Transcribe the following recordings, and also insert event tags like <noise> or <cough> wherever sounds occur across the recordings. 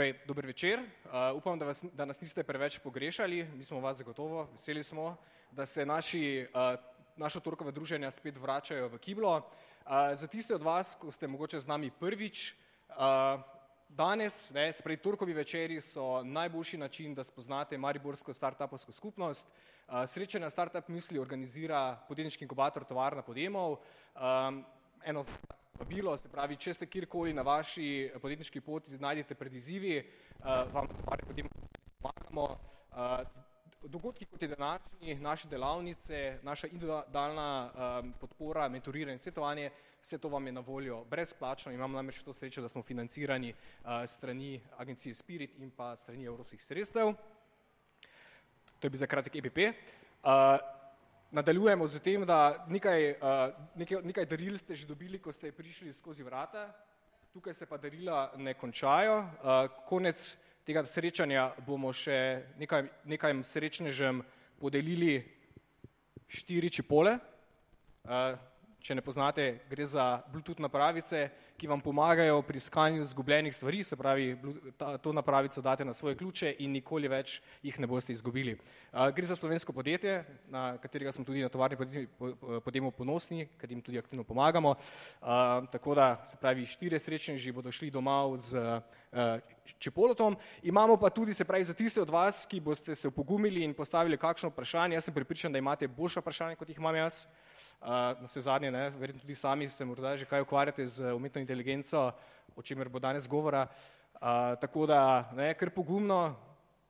Prej, dober večer. Uh, upam, da, vas, da nas niste preveč pogrešali. Mi smo vas zagotovo, veseli smo, da se naši, uh, naša torkova druženja spet vračajo v Kiblo. Uh, za tiste od vas, ko ste mogoče z nami prvič, uh, danes, ne, se pravi, torkovi večeri so najboljši način, da spoznate Mariborsko startupovsko skupnost. Uh, srečanja Startup misli organizira podjetniški inkubator Tovarna podjemov. Um, eno vabilo, se pravi, če ste kjerkoli na vaši podjetniški poti najdete pred izzivi, uh, vam tovarne podjemov pomagamo. Uh, dogodki kot je današnji, naše delavnice, naša individualna podpora, mentoriranje, svetovanje, vse to vam je na voljo brezplačno. Imamo namreč to srečo, da smo financirani strani agencije Spirit in pa strani evropskih sredstev. To je bil za kratek EPP. Nadaljujemo z tem, da nekaj, uh, nekaj, nekaj daril ste že dobili, ko ste prišli skozi vrata, tukaj se pa darila ne končajo. Uh, konec tega srečanja bomo še nekaj, nekaj srečnežem podelili štiri čipole. Če ne poznate, gre za Bluetooth napravice, ki vam pomagajo pri iskanju zgubljenih stvari, se pravi, ta, to napravico date na svoje ključe in nikoli več jih ne boste izgubili. Uh, gre za slovensko podjetje, na katerega smo tudi na tovarni podjemu ponosni, ker jim tudi aktivno pomagamo. Uh, tako da, se pravi, štiri srečneži bodo šli domov z uh, Čepolotom. Imamo pa tudi, se pravi, za tiste od vas, ki boste se upogumili in postavili kakšno vprašanje, jaz sem pripričan, da imate boljša vprašanja, kot jih imam jaz. Uh, na vse zadnje, ne, verjetno tudi sami se morda že kaj ukvarjate z umetno inteligenco, o čemer bo danes govora. Uh, tako da, ne, ker pogumno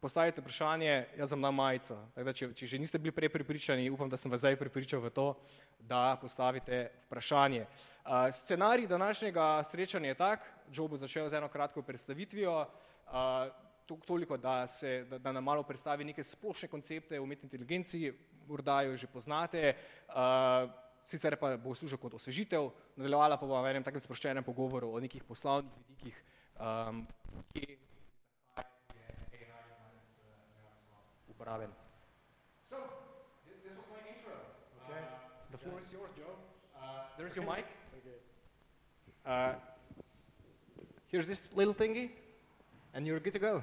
postavite vprašanje, jaz vam dam majico. Da, če, če že niste bili prej pripričani, upam, da sem vas zdaj pripričal v to, da postavite vprašanje. Uh, scenarij današnjega srečanja je tak, Joe bo začel z eno kratko predstavitvijo, uh, toliko, da, se, da, da nam malo predstavi neke splošne koncepte o umetni inteligenci, morda jo že poznate, uh, sicer pa bo služil kot osvežitev, nadaljevala pa bo v enem takem sproščenem pogovoru o nekih poslovnih vidikih, um, kje je AI danes uh, uporaben. So, this was my intro. Okay. Uh, the floor is yours, Joe. Uh, there's your mic. Uh, here's this little thingy, and you're good to go.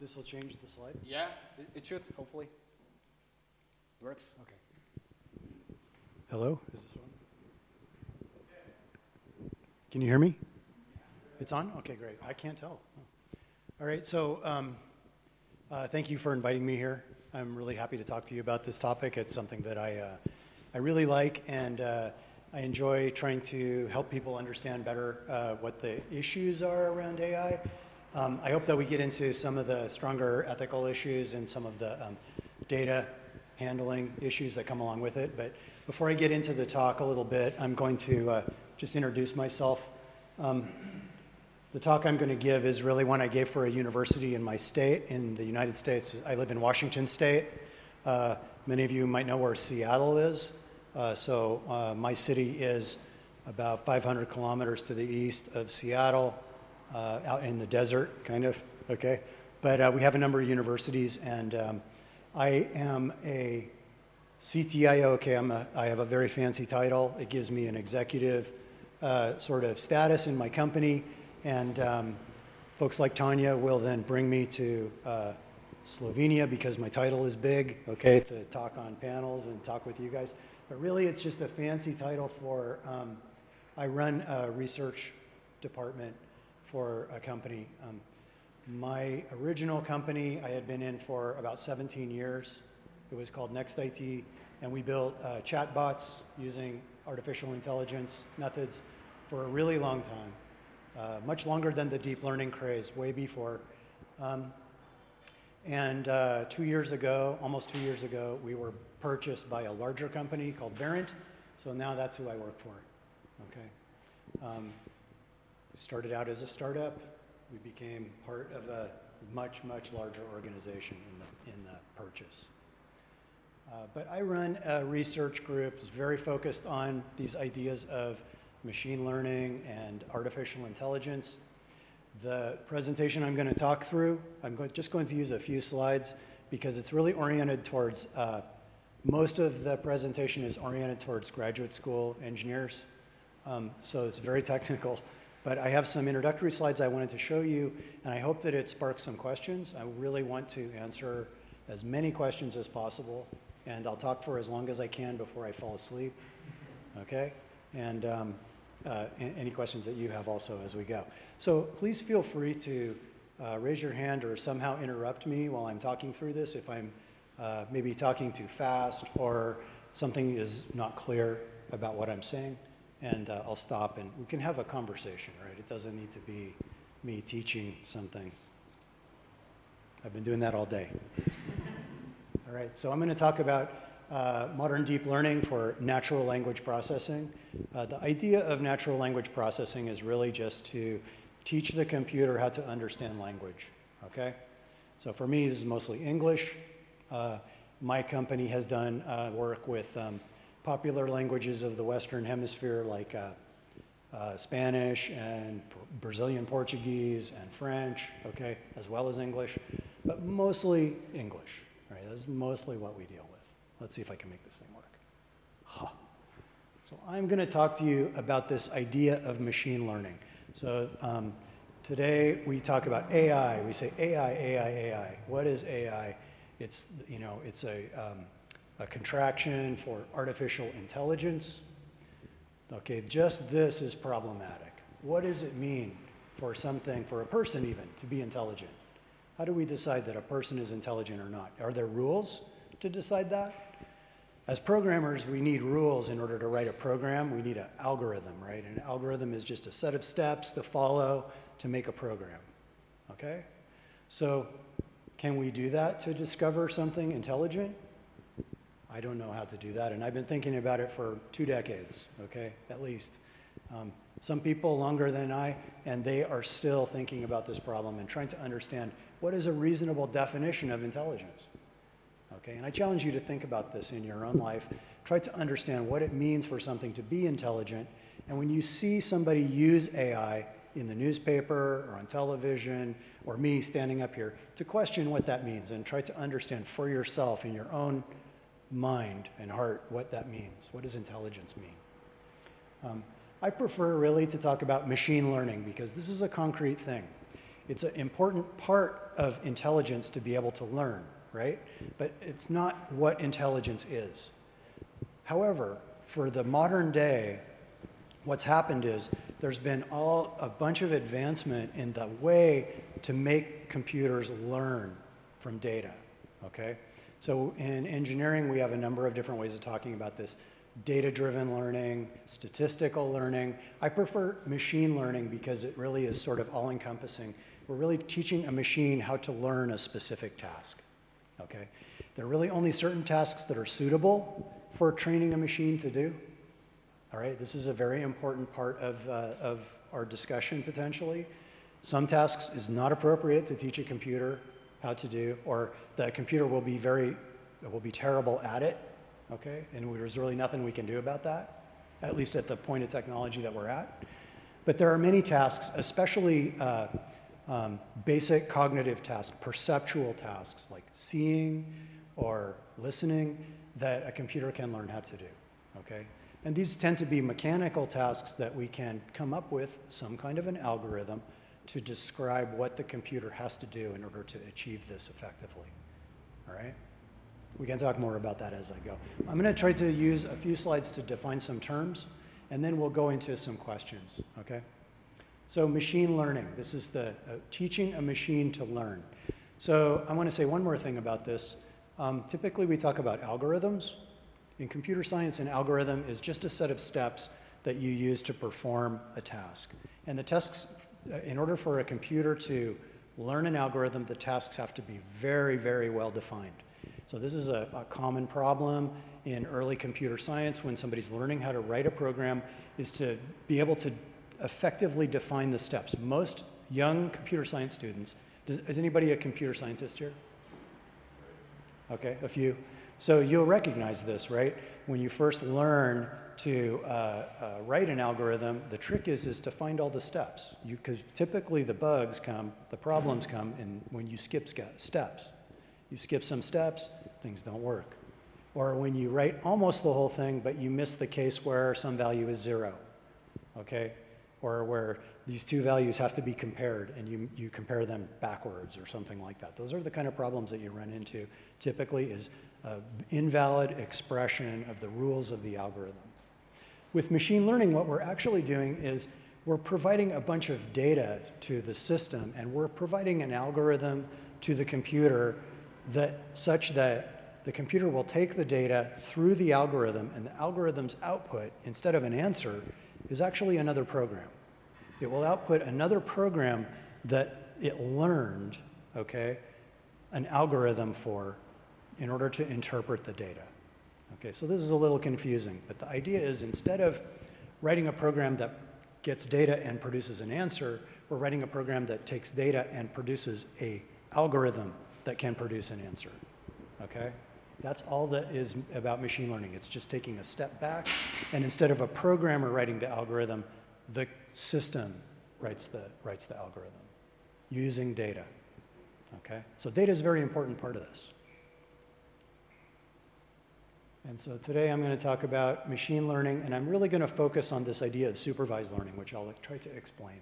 This will change the slide? Yeah, it, it should, hopefully. Works? Okay. Hello? Is this one? Can you hear me? It's on? Okay, great. I can't tell. All right, so um, uh, thank you for inviting me here. I'm really happy to talk to you about this topic. It's something that I, uh, I really like, and uh, I enjoy trying to help people understand better uh, what the issues are around AI. Um, I hope that we get into some of the stronger ethical issues and some of the um, data handling issues that come along with it. But before I get into the talk a little bit, I'm going to uh, just introduce myself. Um, the talk I'm going to give is really one I gave for a university in my state, in the United States. I live in Washington State. Uh, many of you might know where Seattle is. Uh, so uh, my city is about 500 kilometers to the east of Seattle, uh, out in the desert, kind of. Okay, but uh, we have a number of universities, and um, I am a CTIO. Okay, I'm a, I have a very fancy title. It gives me an executive uh, sort of status in my company, and um, folks like Tanya will then bring me to uh, Slovenia because my title is big. Okay, to talk on panels and talk with you guys. But really, it's just a fancy title for. Um, I run a research department for a company. Um, my original company I had been in for about 17 years. It was called Next IT, and we built uh, chatbots using artificial intelligence methods for a really long time, uh, much longer than the deep learning craze, way before. Um, and uh, two years ago, almost two years ago, we were purchased by a larger company called Verint. So now that's who I work for. Okay. Um, started out as a startup, we became part of a much, much larger organization in the, in the purchase. Uh, but I run a research group that's very focused on these ideas of machine learning and artificial intelligence. The presentation I'm going to talk through, I'm going, just going to use a few slides because it's really oriented towards, uh, most of the presentation is oriented towards graduate school engineers. Um, so it's very technical But I have some introductory slides I wanted to show you, and I hope that it sparks some questions. I really want to answer as many questions as possible, and I'll talk for as long as I can before I fall asleep. Okay? And um, uh, any questions that you have also as we go. So please feel free to uh, raise your hand or somehow interrupt me while I'm talking through this if I'm uh, maybe talking too fast or something is not clear about what I'm saying. And uh, I'll stop and we can have a conversation, right? It doesn't need to be me teaching something. I've been doing that all day. All right, so I'm going to talk about uh, modern deep learning for natural language processing. Uh, the idea of natural language processing is really just to teach the computer how to understand language, okay? So for me, this is mostly English. Uh, my company has done uh, work with um, popular languages of the Western Hemisphere like uh, uh, Spanish and Brazilian Portuguese and French, okay, as well as English, but mostly English, right? That's mostly what we deal with. Let's see if I can make this thing work. Huh. So I'm going to talk to you about this idea of machine learning. So um, today we talk about AI. We say AI, AI, AI. What is AI? It's you know it's a um, a contraction for artificial intelligence. Okay, just this is problematic. What does it mean for something, for a person even, to be intelligent? How do we decide that a person is intelligent or not? Are there rules to decide that? As programmers, we need rules in order to write a program. We need an algorithm, right? An algorithm is just a set of steps to follow to make a program. Okay? So, can we do that to discover something intelligent? I don't know how to do that, and I've been thinking about it for two decades, okay, at least. Um, some people longer than I, and they are still thinking about this problem and trying to understand what is a reasonable definition of intelligence. Okay, and I challenge you to think about this in your own life. Try to understand what it means for something to be intelligent. And when you see somebody use AI in the newspaper or on television, or me standing up here, to question what that means and try to understand for yourself in your own mind and heart what that means. What does intelligence mean? Um, I prefer really to talk about machine learning because this is a concrete thing. It's an important part of intelligence to be able to learn right? But it's not what intelligence is. However, for the modern day, what's happened is there's been all a bunch of advancement in the way to make computers learn from data. Okay? So in engineering, we have a number of different ways of talking about this. Data driven learning, statistical learning. I prefer machine learning because it really is sort of all encompassing. We're really teaching a machine how to learn a specific task okay? There are really only certain tasks that are suitable for training a machine to do. All right, this is a very important part of, uh, of our discussion potentially. Some tasks is not appropriate to teach a computer how to do, or the computer will be very, will be terrible at it, okay? And there's really nothing we can do about that, at least at the point of technology that we're at. But there are many tasks, especially uh, um, basic cognitive tasks, perceptual tasks like seeing or listening that a computer can learn how to do. Okay? And these tend to be mechanical tasks that we can come up with some kind of an algorithm to describe what the computer has to do in order to achieve this effectively. All right? We can talk more about that as I go. I'm going to try to use a few slides to define some terms, and then we'll go into some questions. Okay? So machine learning, this is the uh, teaching a machine to learn. So I want to say one more thing about this. Um, typically we talk about algorithms. In computer science, an algorithm is just a set of steps that you use to perform a task. And the tasks, Uh, in order for a computer to learn an algorithm, the tasks have to be very, very well defined. So this is a, a common problem in early computer science when somebody's learning how to write a program is to be able to effectively define the steps. Most young computer science students, does, is anybody a computer scientist here? Okay, a few. So you'll recognize this, right? When you first learn to uh, uh, write an algorithm, the trick is is to find all the steps. Because typically the bugs come, the problems come, in when you skip steps. You skip some steps, things don't work. Or when you write almost the whole thing, but you miss the case where some value is zero. Okay, or where these two values have to be compared and you, you compare them backwards or something like that. Those are the kind of problems that you run into typically is invalid expression of the rules of the algorithm. With machine learning, what we're actually doing is we're providing a bunch of data to the system and we're providing an algorithm to the computer that such that the computer will take the data through the algorithm and the algorithm's output instead of an answer is actually another program. It will output another program that it learned, okay, an algorithm for in order to interpret the data. Okay, so this is a little confusing, but the idea is instead of writing a program that gets data and produces an answer, we're writing a program that takes data and produces a algorithm that can produce an answer. Okay? That's all that is about machine learning. It's just taking a step back, and instead of a programmer writing the algorithm, the system writes the, writes the algorithm using data. Okay? So data is a very important part of this. And so today I'm going to talk about machine learning, and I'm really going to focus on this idea of supervised learning, which I'll try to explain.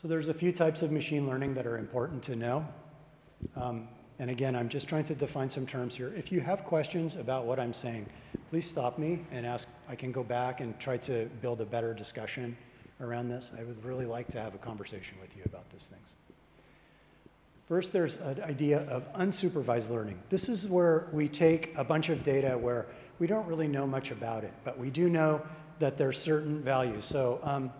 So there's a few types of machine learning that are important to know. Um, and again, I'm just trying to define some terms here. If you have questions about what I'm saying, please stop me and ask. I can go back and try to build a better discussion around this. I would really like to have a conversation with you about these things. First, there's an idea of unsupervised learning. This is where we take a bunch of data where we don't really know much about it, but we do know that there's certain values. So um,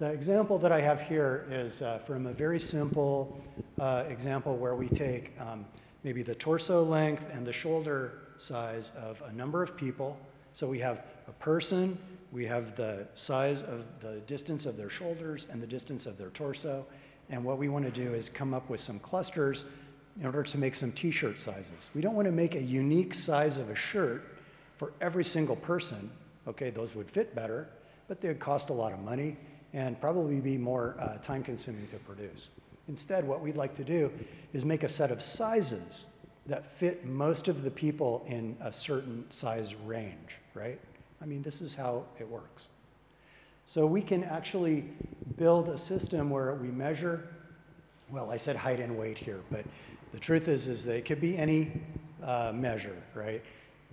the example that I have here is uh, from a very simple uh, example where we take um, maybe the torso length and the shoulder size of a number of people. So we have a person, we have the size of the distance of their shoulders and the distance of their torso, and what we want to do is come up with some clusters in order to make some t shirt sizes. We don't want to make a unique size of a shirt for every single person. Okay, those would fit better, but they would cost a lot of money and probably be more uh, time consuming to produce. Instead, what we'd like to do is make a set of sizes that fit most of the people in a certain size range, right? I mean, this is how it works. So we can actually build a system where we measure, well, I said height and weight here, but the truth is, is that it could be any uh, measure, right?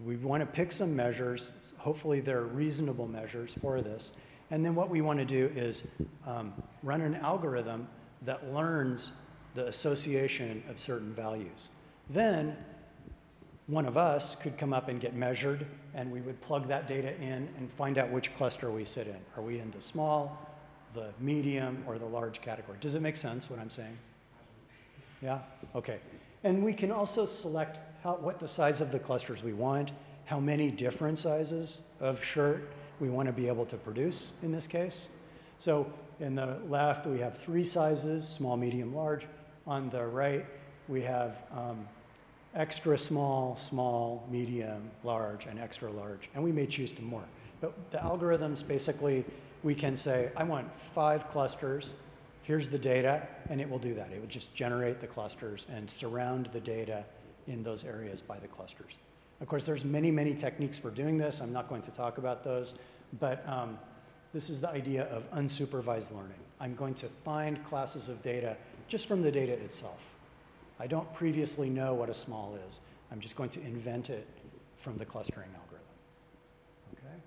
We want to pick some measures. Hopefully, they're reasonable measures for this. And then what we want to do is um, run an algorithm that learns the association of certain values. Then one of us could come up and get measured, and we would plug that data in and find out which cluster we sit in. Are we in the small, the medium, or the large category? Does it make sense what I'm saying? Yeah? Okay. And we can also select how, what the size of the clusters we want, how many different sizes of shirt we want to be able to produce in this case. So in the left, we have three sizes, small, medium, large. On the right, we have um, extra small, small, medium, large, and extra large. And we may choose to more. But the algorithms basically, we can say, I want five clusters. Here's the data, and it will do that. It would just generate the clusters and surround the data in those areas by the clusters. Of course, there's many, many techniques for doing this. I'm not going to talk about those, but um, this is the idea of unsupervised learning. I'm going to find classes of data just from the data itself. I don't previously know what a small is. I'm just going to invent it from the clustering algorithm. Okay?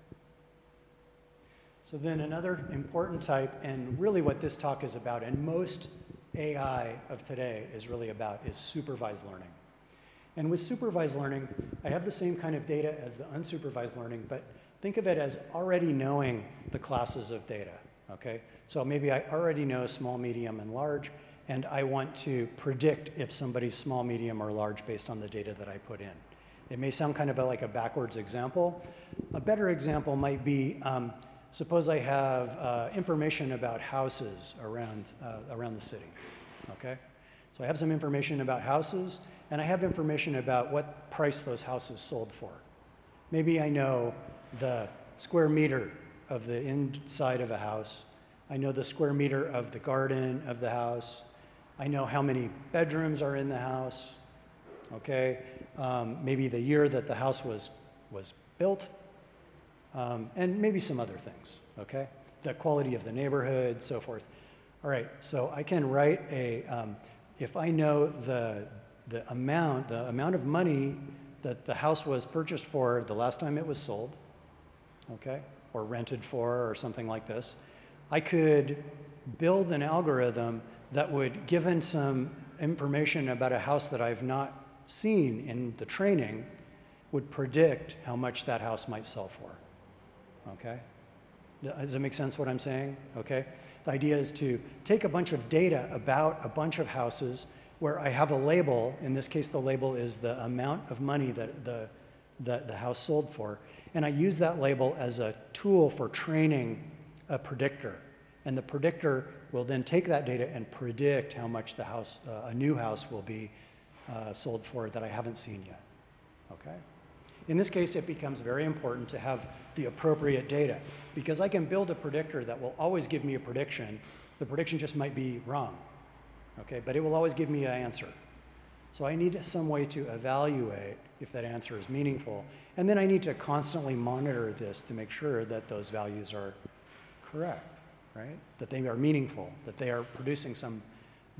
So then another important type, and really what this talk is about, and most AI of today is really about, is supervised learning. And with supervised learning, I have the same kind of data as the unsupervised learning, but think of it as already knowing the classes of data. Okay? So maybe I already know small, medium, and large, and I want to predict if somebody's small, medium, or large based on the data that I put in. It may sound kind of like a backwards example. A better example might be um, suppose I have uh, information about houses around, uh, around the city. Okay? So I have some information about houses, and I have information about what price those houses sold for. Maybe I know the square meter of the inside of a house. I know the square meter of the garden of the house. I know how many bedrooms are in the house, okay? Um, maybe the year that the house was, was built, um, and maybe some other things, okay? the quality of the neighborhood, so forth. All right, so I can write a, um, if I know the, the amount, the amount of money that the house was purchased for the last time it was sold, okay, or rented for, or something like this, I could build an algorithm that would, given some information about a house that I've not seen in the training, would predict how much that house might sell for. Okay? Does it make sense what I'm saying? Okay? The idea is to take a bunch of data about a bunch of houses where I have a label. In this case, the label is the amount of money that the, that the house sold for. And I use that label as a tool for training a predictor. And the predictor will then take that data and predict how much the house, uh, a new house will be uh, sold for that I haven't seen yet. Okay? In this case, it becomes very important to have the appropriate data because I can build a predictor that will always give me a prediction. The prediction just might be wrong, okay, but it will always give me an answer. So I need some way to evaluate if that answer is meaningful. And then I need to constantly monitor this to make sure that those values are correct, right? That they are meaningful, that they are producing some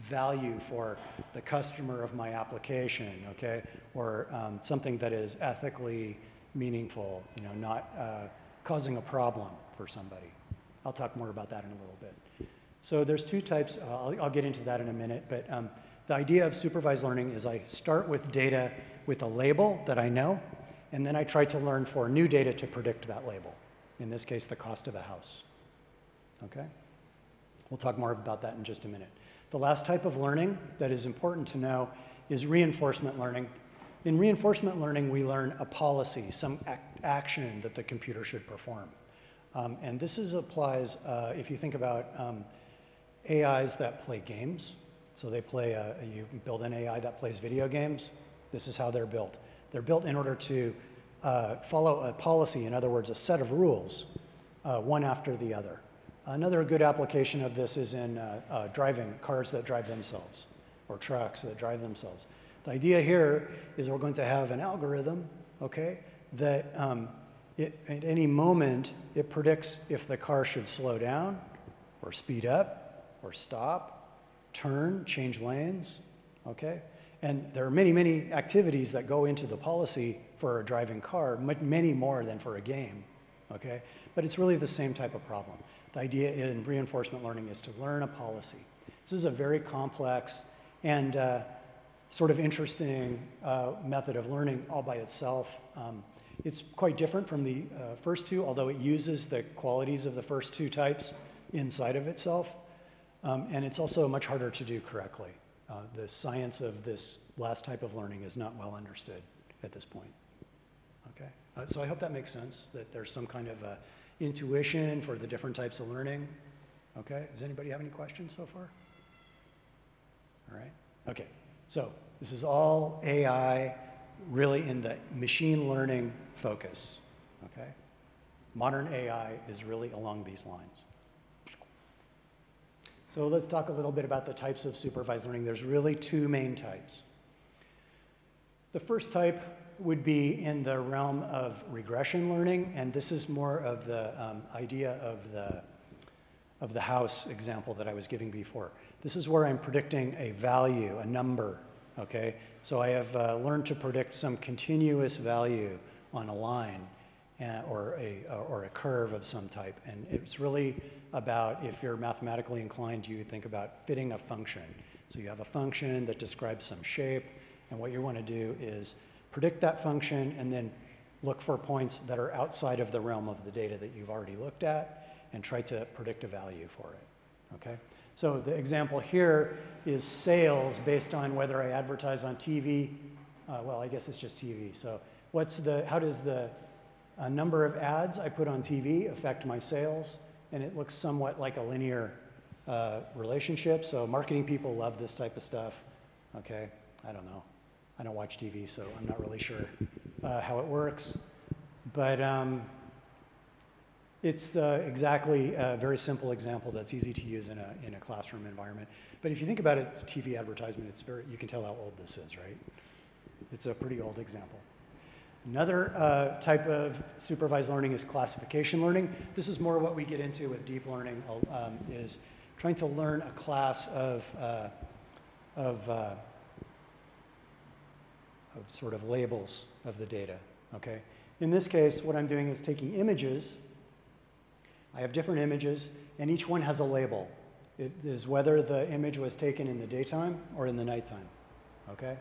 value for the customer of my application, okay? Or um, something that is ethically meaningful, you know, not uh, causing a problem for somebody. I'll talk more about that in a little bit. So there's two types, uh, I'll, I'll, get into that in a minute, but um, the idea of supervised learning is I start with data with a label that I know, and then I try to learn for new data to predict that label. In this case, the cost of a house. Okay? We'll talk more about that in just a minute. The last type of learning that is important to know is reinforcement learning. In reinforcement learning, we learn a policy, some ac action that the computer should perform. Um, and this is, applies uh, if you think about um, AIs that play games. So they play, a, you build an AI that plays video games. This is how they're built. They're built in order to uh, follow a policy, in other words, a set of rules, uh, one after the other. Another good application of this is in uh, uh, driving cars that drive themselves or trucks that drive themselves. The idea here is we're going to have an algorithm, okay, that um, it, at any moment it predicts if the car should slow down or speed up or stop, turn, change lanes, okay? And there are many, many activities that go into the policy for a driving car, many more than for a game, okay? But it's really the same type of problem. The idea in reinforcement learning is to learn a policy. This is a very complex and uh, sort of interesting uh, method of learning all by itself. Um, it's quite different from the uh, first two, although it uses the qualities of the first two types inside of itself. Um, and it's also much harder to do correctly. Uh, the science of this last type of learning is not well understood at this point. Okay, uh, so I hope that makes sense, that there's some kind of intuition for the different types of learning. Okay, does anybody have any questions so far? All right, okay, so this is all AI really in the machine learning focus. Okay, modern AI is really along these lines. So let's talk a little bit about the types of supervised learning. There's really two main types. The first type would be in the realm of regression learning, and this is more of the um, idea of the, of the house example that I was giving before. This is where I'm predicting a value, a number, okay? So I have uh, learned to predict some continuous value on a line uh, or, a, or a curve of some type. And it's really about, if you're mathematically inclined, you think about fitting a function. So you have a function that describes some shape, and what you want to do is predict that function, and then look for points that are outside of the realm of the data that you've already looked at and try to predict a value for it. Okay? So the example here is sales based on whether I advertise on TV. Uh, well, I guess it's just TV. So what's the, how does the uh, number of ads I put on TV affect my sales? And it looks somewhat like a linear uh, relationship. So marketing people love this type of stuff. Okay, I don't know. I don't watch TV, so I'm not really sure uh, how it works. But um, it's exactly a very simple example that's easy to use in a, in a classroom environment. But if you think about it, TV advertisement, it's very, you can tell how old this is, right? It's a pretty old example. Another uh, type of supervised learning is classification learning. This is more what we get into with deep learning, um, is trying to learn a class of, uh, of, uh, of sort of labels of the data, okay? In this case, what I'm doing is taking images. I have different images, and each one has a label. It is whether the image was taken in the daytime or in the nighttime, okay?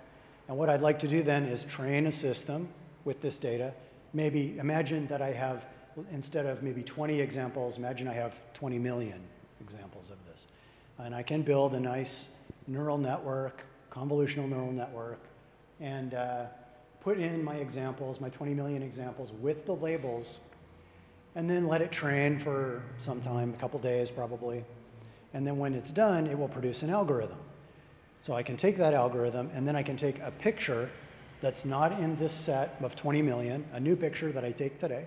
And what I'd like to do then is train a system with this data. Maybe imagine that I have, instead of maybe 20 examples, imagine I have 20 million examples of this. And I can build a nice neural network, convolutional neural network, and uh, put in my examples, my 20 million examples with the labels, and then let it train for some time, a couple days probably. And then when it's done, it will produce an algorithm. So I can take that algorithm, and then I can take a picture that's not in this set of 20 million, a new picture that I take today,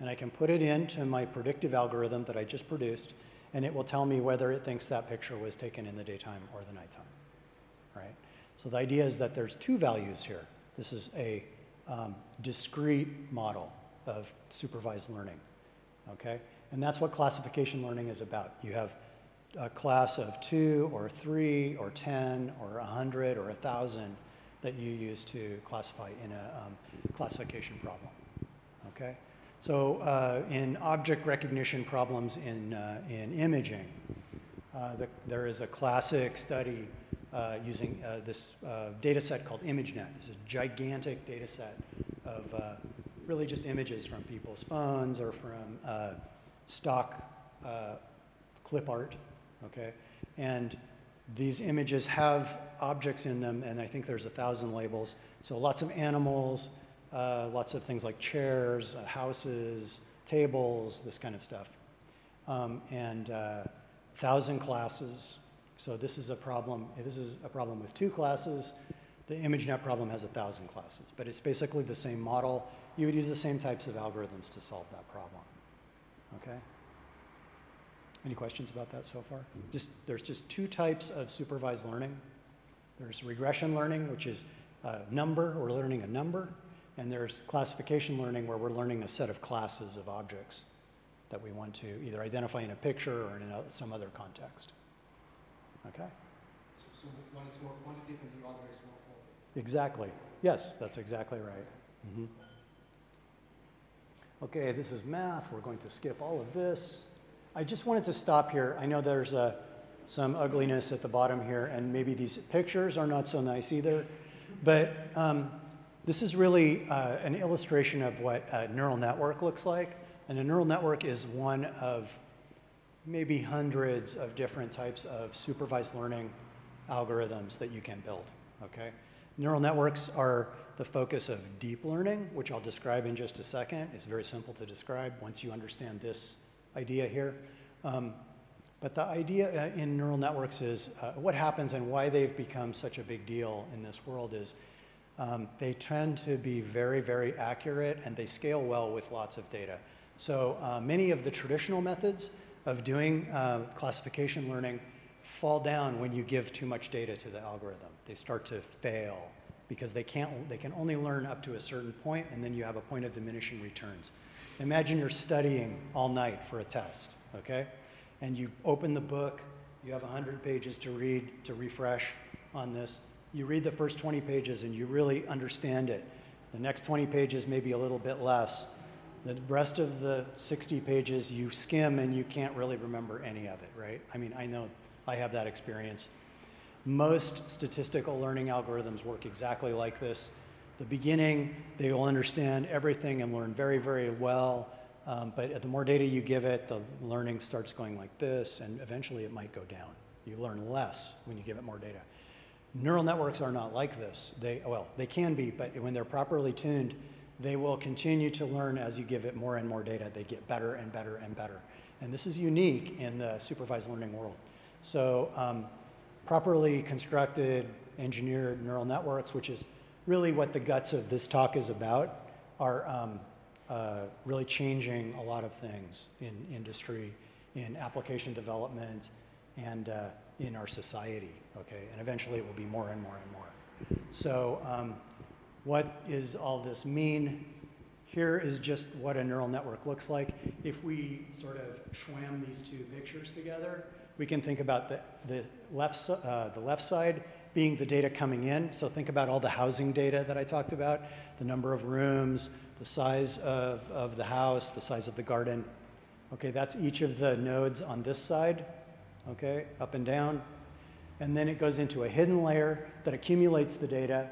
and I can put it into my predictive algorithm that I just produced, and it will tell me whether it thinks that picture was taken in the daytime or the nighttime, right? So the idea is that there's two values here. This is a um, discrete model of supervised learning, okay? And that's what classification learning is about. You have a class of two or three or 10 or 100 or 1,000 that you use to classify in a um, classification problem. Okay? So uh, in object recognition problems in, uh, in imaging, uh, the, there is a classic study uh, using uh, this uh, data set called ImageNet. This is a gigantic data set of really just images from people's phones or from stock clip art. Okay? And these images have objects in them, and I think there's a thousand labels. So lots of animals, uh, lots of things like chairs, uh, houses, tables, this kind of stuff. Um, and uh, thousand classes. So this is a problem. This is a problem with two classes. The ImageNet problem has a thousand classes, but it's basically the same model. You would use the same types of algorithms to solve that problem. Okay. Any questions about that so far? Mm-hmm. Just, there's just two types of supervised learning. There's regression learning, which is a number, we're learning a number, and there's classification learning where we're learning a set of classes of objects that we want to either identify in a picture or in some other context. Okay? So, so, one is more quantitative and the other is more qualitative. Exactly. Yes, that's exactly right. Mm-hmm. Okay, this is math. We're going to skip all of this. I just wanted to stop here. I know there's uh, some ugliness at the bottom here, and maybe these pictures are not so nice either. But um, this is really uh, an illustration of what a neural network looks like. And a neural network is one of maybe hundreds of different types of supervised learning algorithms that you can build. Okay? Neural networks are the focus of deep learning, which I'll describe in just a second. It's very simple to describe once you understand this idea here. Um, but the idea uh, in neural networks is uh, what happens and why they've become such a big deal in this world is um, they tend to be very, very accurate and they scale well with lots of data. So uh, many of the traditional methods of doing uh, classification learning fall down when you give too much data to the algorithm. They start to fail because they can't they can only learn up to a certain point and then you have a point of diminishing returns. Imagine you're studying all night for a test, okay? And you open the book, you have 100 pages to read, to refresh on this. You read the first 20 pages and you really understand it. The next 20 pages, maybe a little bit less. The rest of the 60 pages you skim and you can't really remember any of it, right? I mean, I know I have that experience. Most statistical learning algorithms work exactly like this the beginning, they will understand everything and learn very, very well. Um, but the more data you give it, the learning starts going like this, and eventually it might go down. You learn less when you give it more data. Neural networks are not like this. They, well, they can be, but when they're properly tuned, they will continue to learn as you give it more and more data. They get better and better and better. And this is unique in the supervised learning world. So, um, properly constructed, engineered neural networks, which is really what the guts of this talk is about are um, uh, really changing a lot of things in industry, in application development, and uh, in our society, okay? And eventually it will be more and more and more. So um, what is all this mean? Here is just what a neural network looks like. If we sort of swam these two pictures together, we can think about the, the, left, uh, the left side being the data coming in. So think about all the housing data that I talked about, the number of rooms, the size of, of the house, the size of the garden. Okay, that's each of the nodes on this side, okay, up and down. And then it goes into a hidden layer that accumulates the data,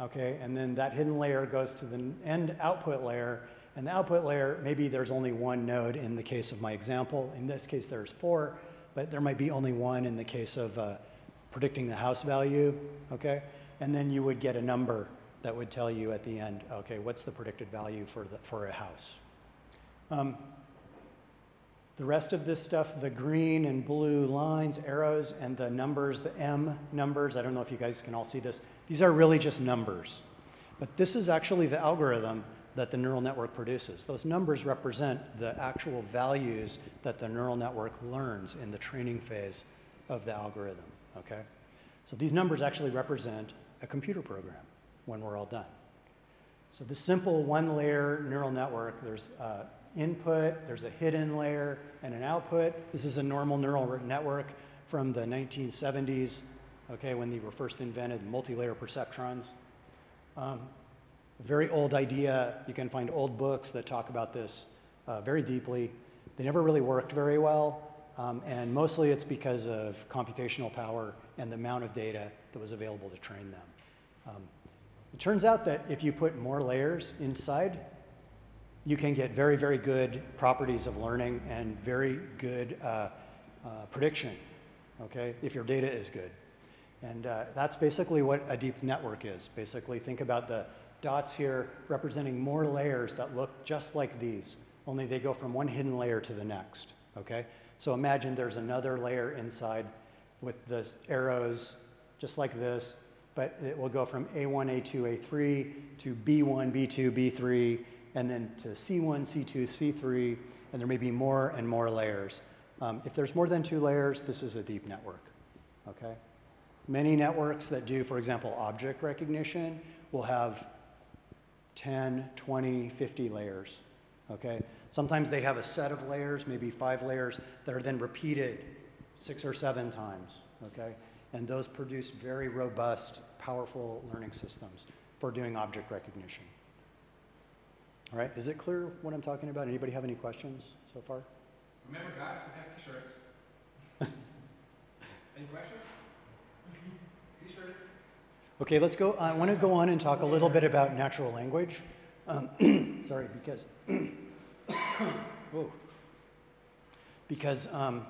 okay, and then that hidden layer goes to the end output layer. And the output layer, maybe there's only one node in the case of my example. In this case, there's four, but there might be only one in the case of uh, predicting the house value, okay? And then you would get a number that would tell you at the end, okay, what's the predicted value for, the, for a house? Um, the rest of this stuff, the green and blue lines, arrows, and the numbers, the M numbers, I don't know if you guys can all see this, these are really just numbers. But this is actually the algorithm that the neural network produces. Those numbers represent the actual values that the neural network learns in the training phase of the algorithm, okay? So these numbers actually represent a computer program when we're all done. So the simple one layer neural network, there's uh, input, there's a hidden layer, and an output. This is a normal neural network from the 1970s, okay, when they were first invented, multi-layer perceptrons. Um, very old idea. You can find old books that talk about this uh, very deeply. They never really worked very well, um, and mostly it's because of computational power and the amount of data that was available to train them. Um, it turns out that if you put more layers inside, you can get very, very good properties of learning and very good uh, uh, prediction, okay, if your data is good. And uh, that's basically what a deep network is. Basically, think about the dots here representing more layers that look just like these, only they go from one hidden layer to the next, okay? So imagine there's another layer inside with the arrows just like this, but it will go from A1, A2, A3 to B1, B2, B3, and then to C1, C2, C3, and there may be more and more layers. Um, if there's more than two layers, this is a deep network, okay? Many networks that do, for example, object recognition will have 10, 20, 50 layers, okay? Sometimes they have a set of layers, maybe five layers, that are then repeated six or seven times, okay? And those produce very robust, powerful learning systems for doing object recognition. All right, is it clear what I'm talking about? Anybody have any questions so far? Remember, guys, we have t-shirts. <laughs> any questions? T-shirts? Okay, let's go. I want to go on and talk a little bit about natural language. Um, <clears throat> sorry, because <clears throat> oh, because um,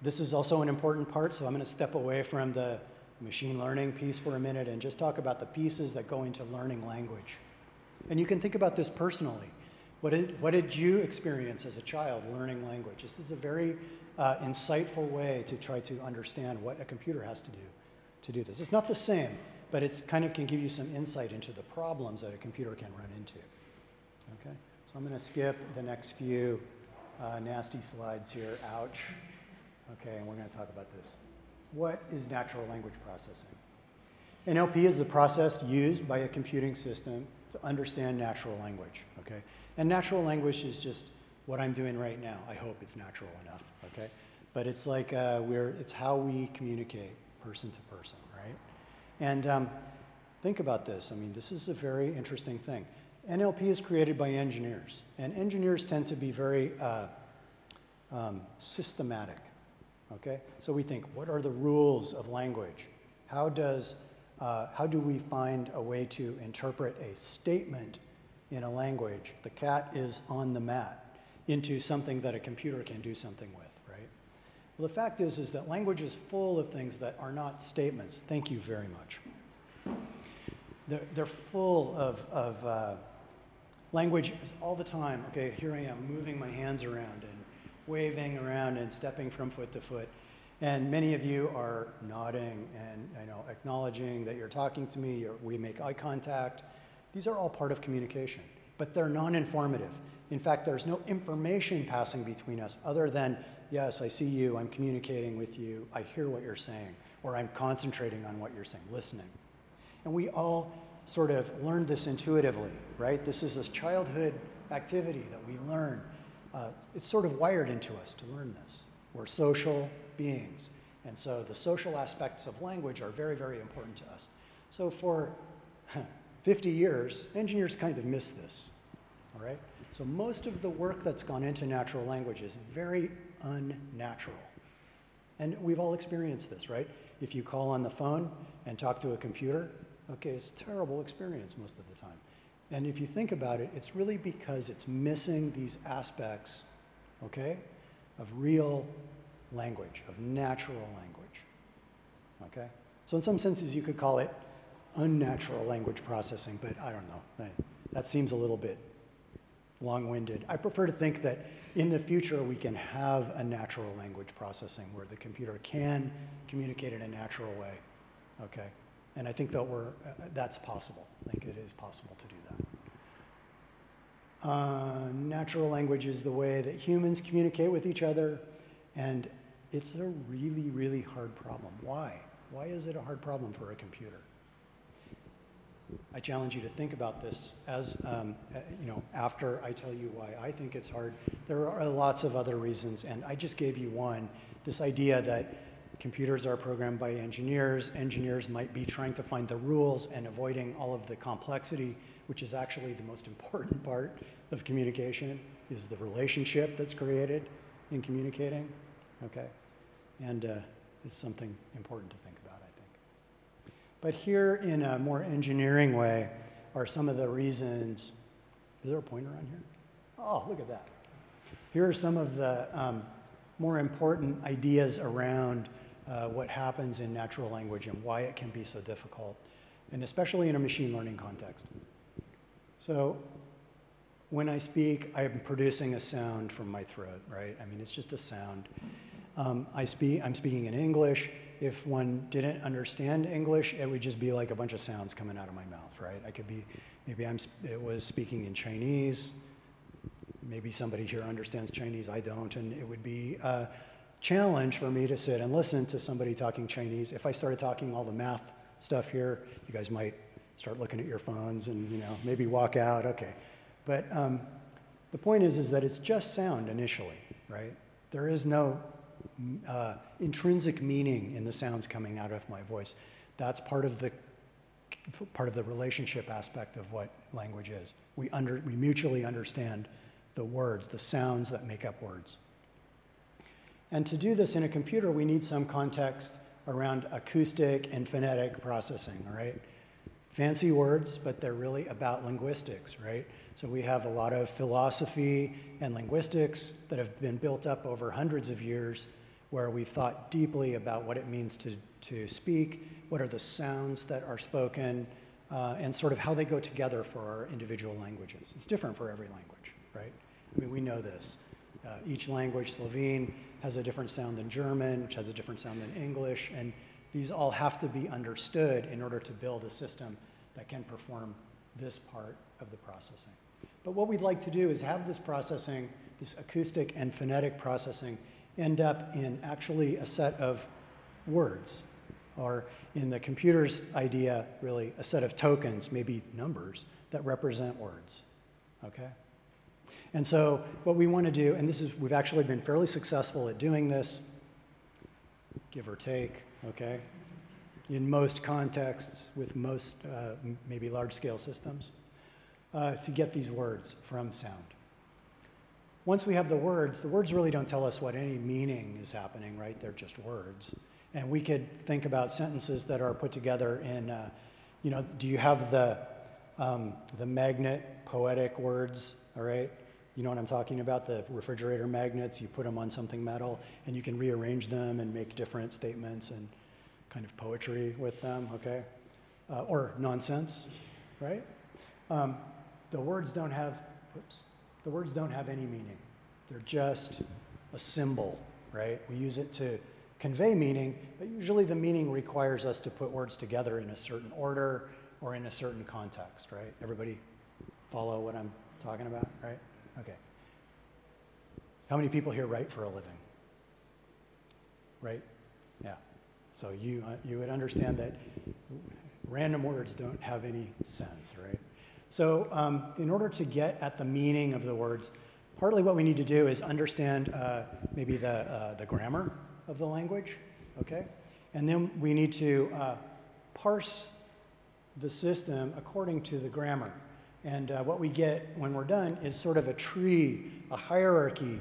this is also an important part, so I'm going to step away from the machine learning piece for a minute and just talk about the pieces that go into learning language. And you can think about this personally. What did, what did you experience as a child learning language? This is a very uh, insightful way to try to understand what a computer has to do to do this. It's not the same, but it kind of can give you some insight into the problems that a computer can run into. Okay, so I'm going to skip the next few uh, nasty slides here. Ouch. Okay, and we're going to talk about this. What is natural language processing? NLP is the process used by a computing system to understand natural language, okay? And natural language is just what I'm doing right now. I hope it's natural enough, okay? But it's like uh, we're, it's how we communicate person to person, right? And um, think about this. I mean, this is a very interesting thing. NLP is created by engineers, and engineers tend to be very uh, um, systematic, okay? So we think, what are the rules of language? How does uh, how do we find a way to interpret a statement in a language, the cat is on the mat, into something that a computer can do something with, right? Well, the fact is, is that language is full of things that are not statements. Thank you very much. They're, they're full of, of uh, language all the time. Okay, here I am moving my hands around and waving around and stepping from foot to foot. And many of you are nodding and you know, acknowledging that you're talking to me, we make eye contact. These are all part of communication, but they're non informative. In fact, there's no information passing between us other than, yes, I see you, I'm communicating with you, I hear what you're saying, or I'm concentrating on what you're saying, listening. And we all sort of learned this intuitively, right? This is a childhood activity that we learn. Uh, it's sort of wired into us to learn this. We're social beings. And so the social aspects of language are very, very important to us. So for <laughs> 50 years, engineers kind of missed this, all right? So most of the work that's gone into natural language is very unnatural. And we've all experienced this, right? If you call on the phone and talk to a computer, okay, it's a terrible experience most of the time. And if you think about it, it's really because it's missing these aspects, okay, of real language, of natural language. Okay? So, in some senses, you could call it unnatural language processing, but I don't know. That seems a little bit long winded. I prefer to think that in the future we can have a natural language processing where the computer can communicate in a natural way. Okay? And I think that we're, uh, that's possible. I think it is possible to do that. Uh, natural language is the way that humans communicate with each other, and it's a really, really hard problem. Why? Why is it a hard problem for a computer? I challenge you to think about this as, um, uh, you know, after I tell you why I think it's hard. There are lots of other reasons, and I just gave you one. This idea that computers are programmed by engineers, engineers might be trying to find the rules and avoiding all of the complexity, which is actually the most important part of communication, is the relationship that's created in communicating. Okay? And uh, it's something important to think about, I think. But here, in a more engineering way, are some of the reasons. Is there a pointer on here? Oh, look at that. Here are some of the um, more important ideas around uh, what happens in natural language and why it can be so difficult, and especially in a machine learning context. So, when I speak, I'm producing a sound from my throat, right? I mean, it's just a sound. Um, I speak, I'm speaking in English. If one didn't understand English, it would just be like a bunch of sounds coming out of my mouth, right? I could be, maybe I'm, it was speaking in Chinese. Maybe somebody here understands Chinese, I don't, and it would be a challenge for me to sit and listen to somebody talking Chinese. If I started talking all the math stuff here, you guys might start looking at your phones and, you know, maybe walk out, okay. But um, the point is, is that it's just sound initially, right? There is no uh, intrinsic meaning in the sounds coming out of my voice. That's part of the part of the relationship aspect of what language is. We under we mutually understand the words, the sounds that make up words. And to do this in a computer, we need some context around acoustic and phonetic processing, all right? Fancy words, but they're really about linguistics, right? So we have a lot of philosophy and linguistics that have been built up over hundreds of years where we've thought deeply about what it means to, to speak, what are the sounds that are spoken, uh, and sort of how they go together for our individual languages. It's different for every language, right? I mean, we know this. Uh, each language, Slovene, has a different sound than German, which has a different sound than English, and these all have to be understood in order to build a system that can perform this part of the processing. But what we'd like to do is have this processing, this acoustic and phonetic processing, end up in actually a set of words, or in the computer's idea, really a set of tokens, maybe numbers, that represent words. Okay? And so, what we want to do, and this is, we've actually been fairly successful at doing this, give or take, okay, in most contexts with most uh, maybe large scale systems, uh, to get these words from sound once we have the words, the words really don't tell us what any meaning is happening, right? They're just words. And we could think about sentences that are put together in, uh, you know, do you have the, um, the magnet poetic words, all right? You know what I'm talking about? The refrigerator magnets, you put them on something metal and you can rearrange them and make different statements and kind of poetry with them, okay? Uh, or nonsense, right? Um, the words don't have, oops, the words don't have any meaning. They're just a symbol, right? We use it to convey meaning, but usually the meaning requires us to put words together in a certain order or in a certain context, right? Everybody follow what I'm talking about, right? Okay. How many people here write for a living? Right? Yeah. So you, uh, you would understand that random words don't have any sense, right? So, um, in order to get at the meaning of the words, partly what we need to do is understand uh, maybe the, uh, the grammar of the language, okay? And then we need to uh, parse the system according to the grammar. And uh, what we get when we're done is sort of a tree, a hierarchy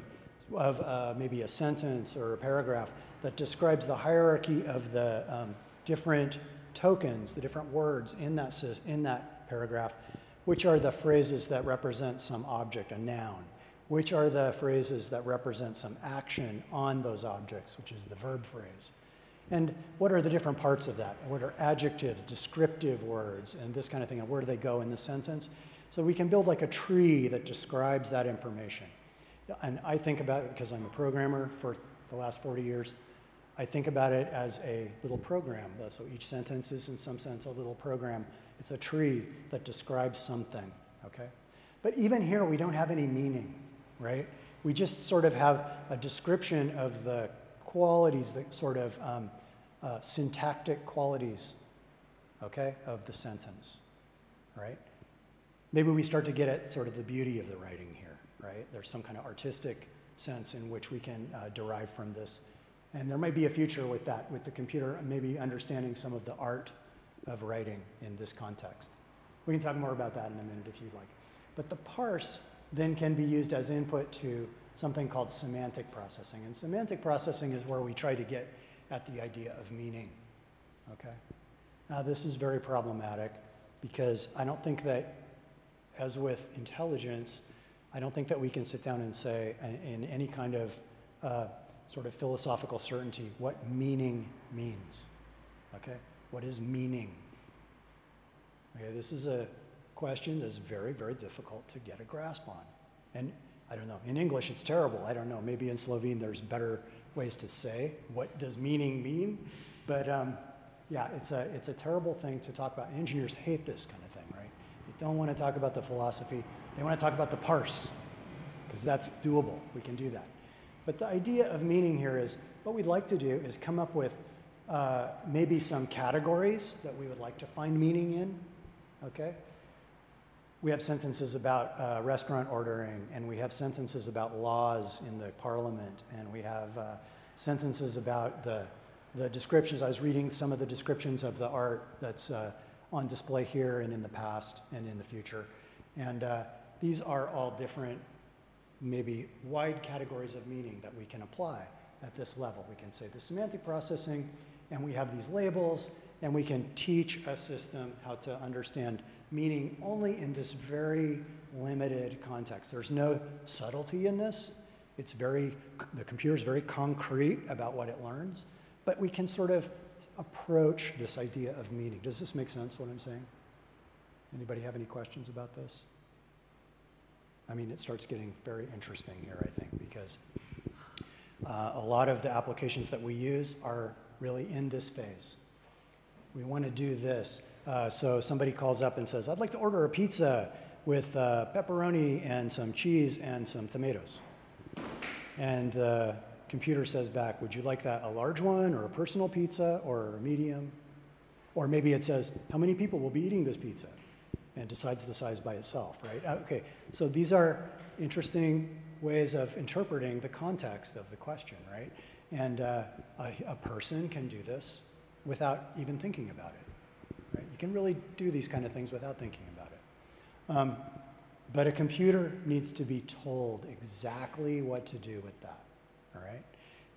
of uh, maybe a sentence or a paragraph that describes the hierarchy of the um, different tokens, the different words in that, in that paragraph, which are the phrases that represent some object, a noun, which are the phrases that represent some action on those objects, which is the verb phrase. And what are the different parts of that? What are adjectives, descriptive words, and this kind of thing, and where do they go in the sentence? So we can build like a tree that describes that information. And I think about it because I'm a programmer for the last 40 years. I think about it as a little program. So each sentence is, in some sense, a little program. It's a tree that describes something, okay? But even here, we don't have any meaning, right? We just sort of have a description of the qualities, the sort of um, uh, syntactic qualities, okay, of the sentence, right? Maybe we start to get at sort of the beauty of the writing here, right? There's some kind of artistic sense in which we can uh, derive from this. And there might be a future with that, with the computer maybe understanding some of the art of writing in this context. We can talk more about that in a minute if you'd like. But the parse then can be used as input to something called semantic processing. And semantic processing is where we try to get at the idea of meaning. Okay? Now, this is very problematic because I don't think that, as with intelligence, I don't think that we can sit down and say, in any kind of uh, sort of philosophical certainty, what meaning means. Okay? What is meaning? Okay, this is a question that's very, very difficult to get a grasp on. And I don't know. In English, it's terrible. I don't know. Maybe in Slovene, there's better ways to say what does meaning mean. But um, yeah, it's a, it's a terrible thing to talk about. Engineers hate this kind? They don't want to talk about the philosophy. They want to talk about the parse, because that's doable. We can do that. But the idea of meaning here is what we'd like to do is come up with uh, maybe some categories that we would like to find meaning in, okay? we have sentences about uh, restaurant ordering, and we have sentences about laws in the parliament, and we have uh, sentences about the, the descriptions. I was reading some of the descriptions of the art that's uh, on display here and in the past and in the future. And uh, these are all different, maybe wide categories of meaning that we can apply at this level. We can say the semantic processing, and we have these labels, and we can teach a system how to understand meaning only in this very limited context. There's no subtlety in this. It's very, the computer is very concrete about what it learns, but we can sort of approach this idea of meaning. Does this make sense, what I'm saying? Anybody have any questions about this? I mean, it starts getting very interesting here, I think, because uh, a lot of the applications that we use are really in this phase. We want to do this. Uh, so somebody calls up and says, I'd like to order a pizza with uh, pepperoni and some cheese and some tomatoes. And the computer says back, Would you like that a large one or a personal pizza or a medium? Or maybe it says, How many people will be eating this pizza? And decides the size by itself, right? Uh, okay, so these are interesting ways of interpreting the context of the question, right? And uh, a, a person can do this without even thinking about it. Right? You can really do these kind of things without thinking about it. Um, but a computer needs to be told exactly what to do with that. All right?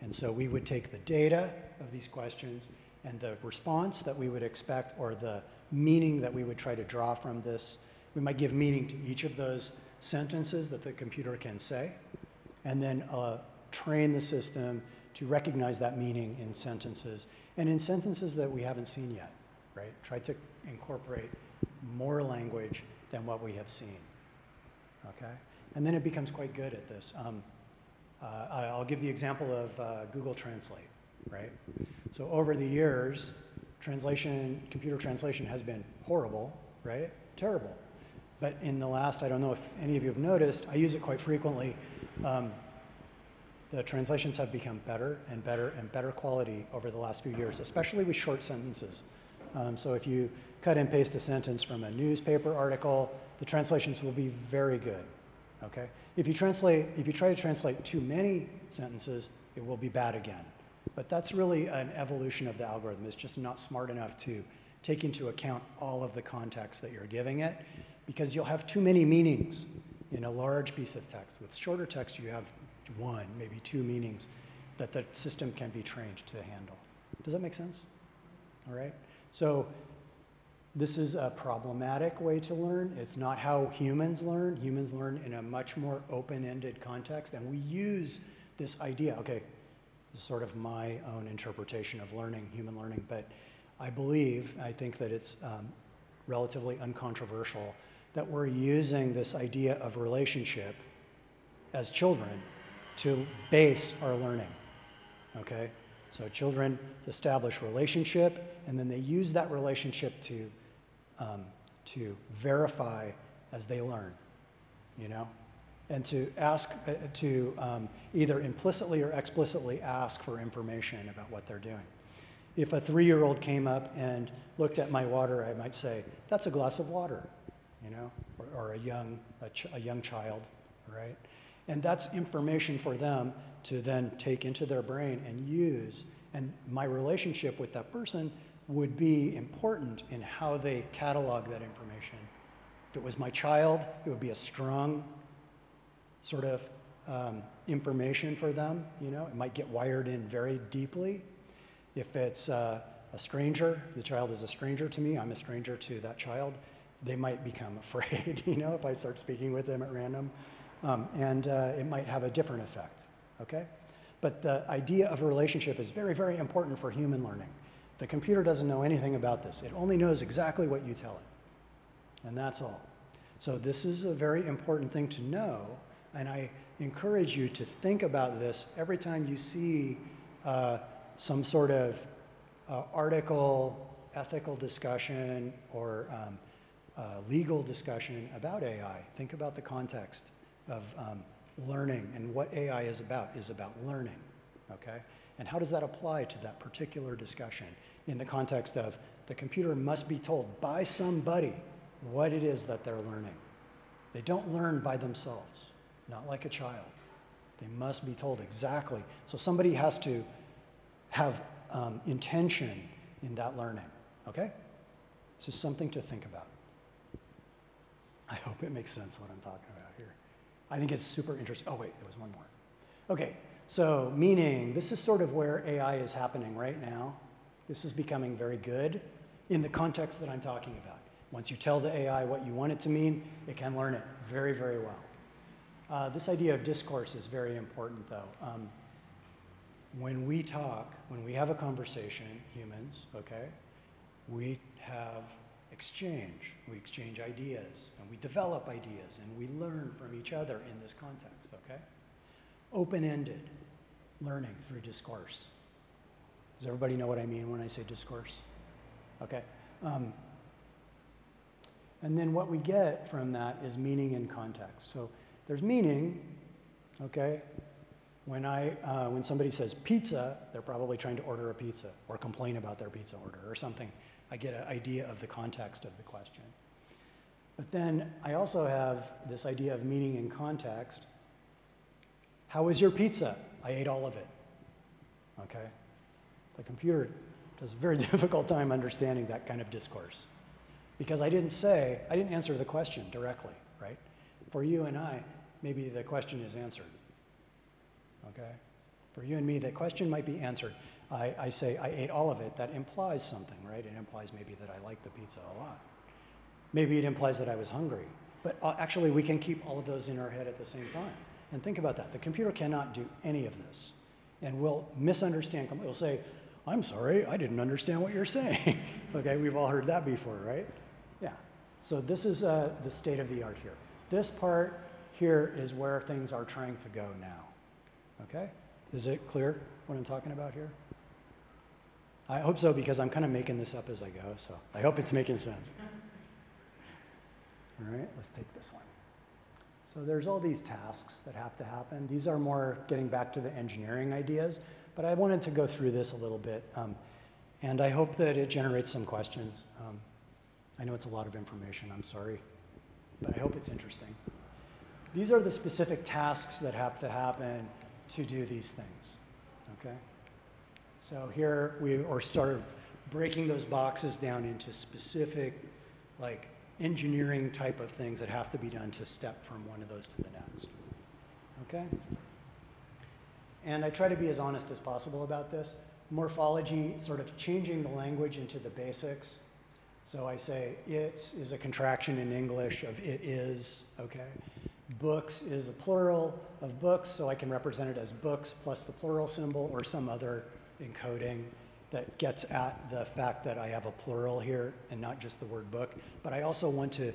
And so we would take the data of these questions and the response that we would expect or the meaning that we would try to draw from this. We might give meaning to each of those sentences that the computer can say, and then uh, train the system to recognize that meaning in sentences and in sentences that we haven't seen yet right? Try to incorporate more language than what we have seen, okay? And then it becomes quite good at this. Um, uh, I'll give the example of uh, Google Translate, right? So over the years, translation, computer translation has been horrible, right? Terrible. But in the last, I don't know if any of you have noticed, I use it quite frequently. Um, the translations have become better and better and better quality over the last few years, especially with short sentences. Um, so if you cut and paste a sentence from a newspaper article, the translations will be very good. Okay? If you translate, if you try to translate too many sentences, it will be bad again. But that's really an evolution of the algorithm. It's just not smart enough to take into account all of the context that you're giving it because you'll have too many meanings in a large piece of text. With shorter text, you have one, maybe two meanings that the system can be trained to handle. Does that make sense? All right? So this is a problematic way to learn. It's not how humans learn. Humans learn in a much more open-ended context, and we use this idea. Okay, this is sort of my own interpretation of learning, human learning, but I believe, I think that it's um, relatively uncontroversial that we're using this idea of relationship as children to base our learning. Okay? So children establish relationship, and then they use that relationship to, um, to verify as they learn, you know? And to ask, uh, to um, either implicitly or explicitly ask for information about what they're doing. If a three year old came up and looked at my water, I might say, That's a glass of water, you know, or, or a, young, a, ch- a young child, right? And that's information for them to then take into their brain and use. And my relationship with that person would be important in how they catalog that information. If it was my child, it would be a strong sort of um, information for them. You know, it might get wired in very deeply. If it's uh, a stranger, the child is a stranger to me, I'm a stranger to that child, they might become <laughs> afraid, you know, if I start speaking with them at random. Um, and uh, it might have a different effect, okay? But the idea of a relationship is very, very important for human learning. The computer doesn't know anything about this. It only knows exactly what you tell it. And that's all. So this is a very important thing to know. And I encourage you to think about this every time you see uh, some sort of uh, article, ethical discussion, or um, uh, legal discussion about AI. Think about the context of um, learning and what AI is about is about learning, okay? And how does that apply to that particular discussion in the context of the computer must be told by somebody what it is that they're learning. They don't learn by themselves, not like a child. They must be told exactly. So somebody has to have um, intention in that learning. Okay? Is something to think about. I hope it makes sense what I'm talking about here. I think it's super interesting. Oh, wait, there was one more. Okay, so meaning this is sort of where AI is happening right now. This is becoming very good in the context that I'm talking about. Once you tell the AI what you want it to mean, it can learn it very, very well. Uh, this idea of discourse is very important, though. Um, when we talk, when we have a conversation, humans, okay, we have exchange. We exchange ideas, and we develop ideas, and we learn from each other in this context, okay? Open ended learning through discourse. Does everybody know what I mean when I say discourse? Okay. Um, and then what we get from that is meaning in context. So there's meaning, okay? When, I, uh, when somebody says pizza, they're probably trying to order a pizza or complain about their pizza order or something. I get an idea of the context of the question. But then I also have this idea of meaning in context. How was your pizza? I ate all of it. Okay? The computer does a very <laughs> difficult time understanding that kind of discourse. Because I didn't say, I didn't answer the question directly, right? For you and I, maybe the question is answered. Okay? For you and me, the question might be answered. I, I say, I ate all of it. That implies something, right? It implies maybe that I like the pizza a lot. Maybe it implies that I was hungry. But uh, actually, we can keep all of those in our head at the same time. And think about that. The computer cannot do any of this. And will misunderstand. It'll say, I'm sorry, I didn't understand what you're saying. <laughs> okay, we've all heard that before, right? Yeah. So this is uh, the state of the art here. This part here is where things are trying to go now. Okay? Is it clear what I'm talking about here? I hope so because I'm kind of making this up as I go, so I hope it's making sense. <laughs> All right, let's take this one. So there's all these tasks that have to happen. These are more getting back to the engineering ideas, but I wanted to go through this a little bit. Um, And I hope that it generates some questions. Um, I know it's a lot of information, I'm sorry, but I hope it's interesting. These are the specific tasks that have to happen to do these things, okay? So here we are start breaking those boxes down into specific, like engineering type of things that have to be done to step from one of those to the next. Okay? And I try to be as honest as possible about this. Morphology, sort of changing the language into the basics. So I say it is is a contraction in English of it is, okay? Books is a plural of books, so I can represent it as books plus the plural symbol or some other encoding that gets at the fact that I have a plural here and not just the word book. But I also want to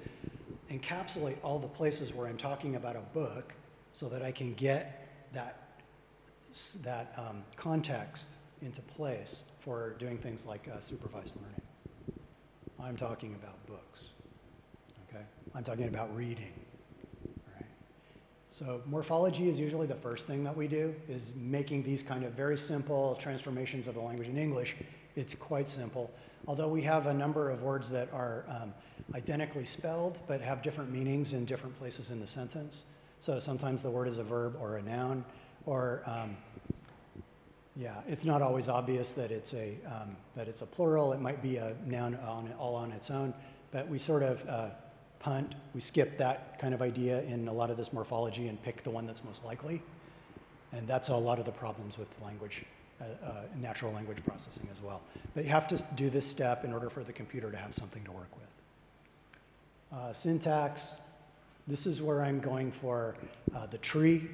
encapsulate all the places where I'm talking about a book so that I can get that, that um, context into place for doing things like uh, supervised learning. I'm talking about books. Okay? I'm talking about reading. So morphology is usually the first thing that we do, is making these kind of very simple transformations of the language. In English, it's quite simple. Although we have a number of words that are um, identically spelled but have different meanings in different places in the sentence. So sometimes the word is a verb or a noun, or um, yeah, it's not always obvious that it's a um, that it's a plural. It might be a noun on, all on its own, but we sort of uh, punt. We skip that kind of idea in a lot of this morphology and pick the one that's most likely, and that's a lot of the problems with language. Uh, uh, natural language processing as well. But you have to do this step in order for the computer to have something to work with. Uh, syntax, this is where I'm going for uh, the tree,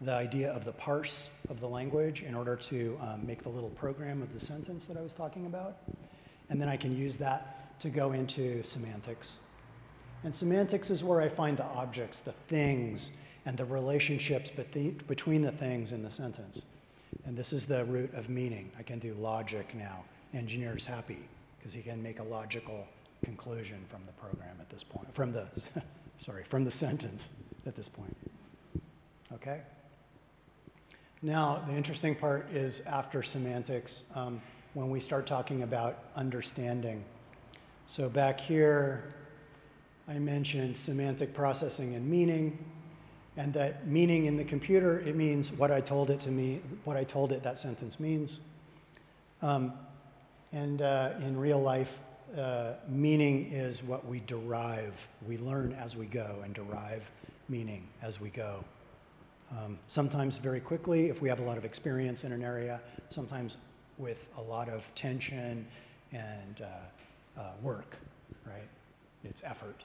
the idea of the parse of the language in order to um, make the little program of the sentence that I was talking about. And then I can use that to go into semantics. And semantics is where I find the objects, the things, and the relationships between the things in the sentence. And this is the root of meaning. I can do logic now. Engineer's happy because he can make a logical conclusion from the program at this point, from the <laughs> sorry, from the sentence at this point. Okay? Now, the interesting part is after semantics, um, when we start talking about understanding. So, back here, I mentioned semantic processing and meaning, and that meaning in the computer, it means what I told it to me, what I told it that sentence means. Um, and uh, in real life, uh, meaning is what we derive. We learn as we go and derive meaning as we go. Um, sometimes very quickly if we have a lot of experience in an area, sometimes with a lot of tension and uh, uh, work, right? It's effort.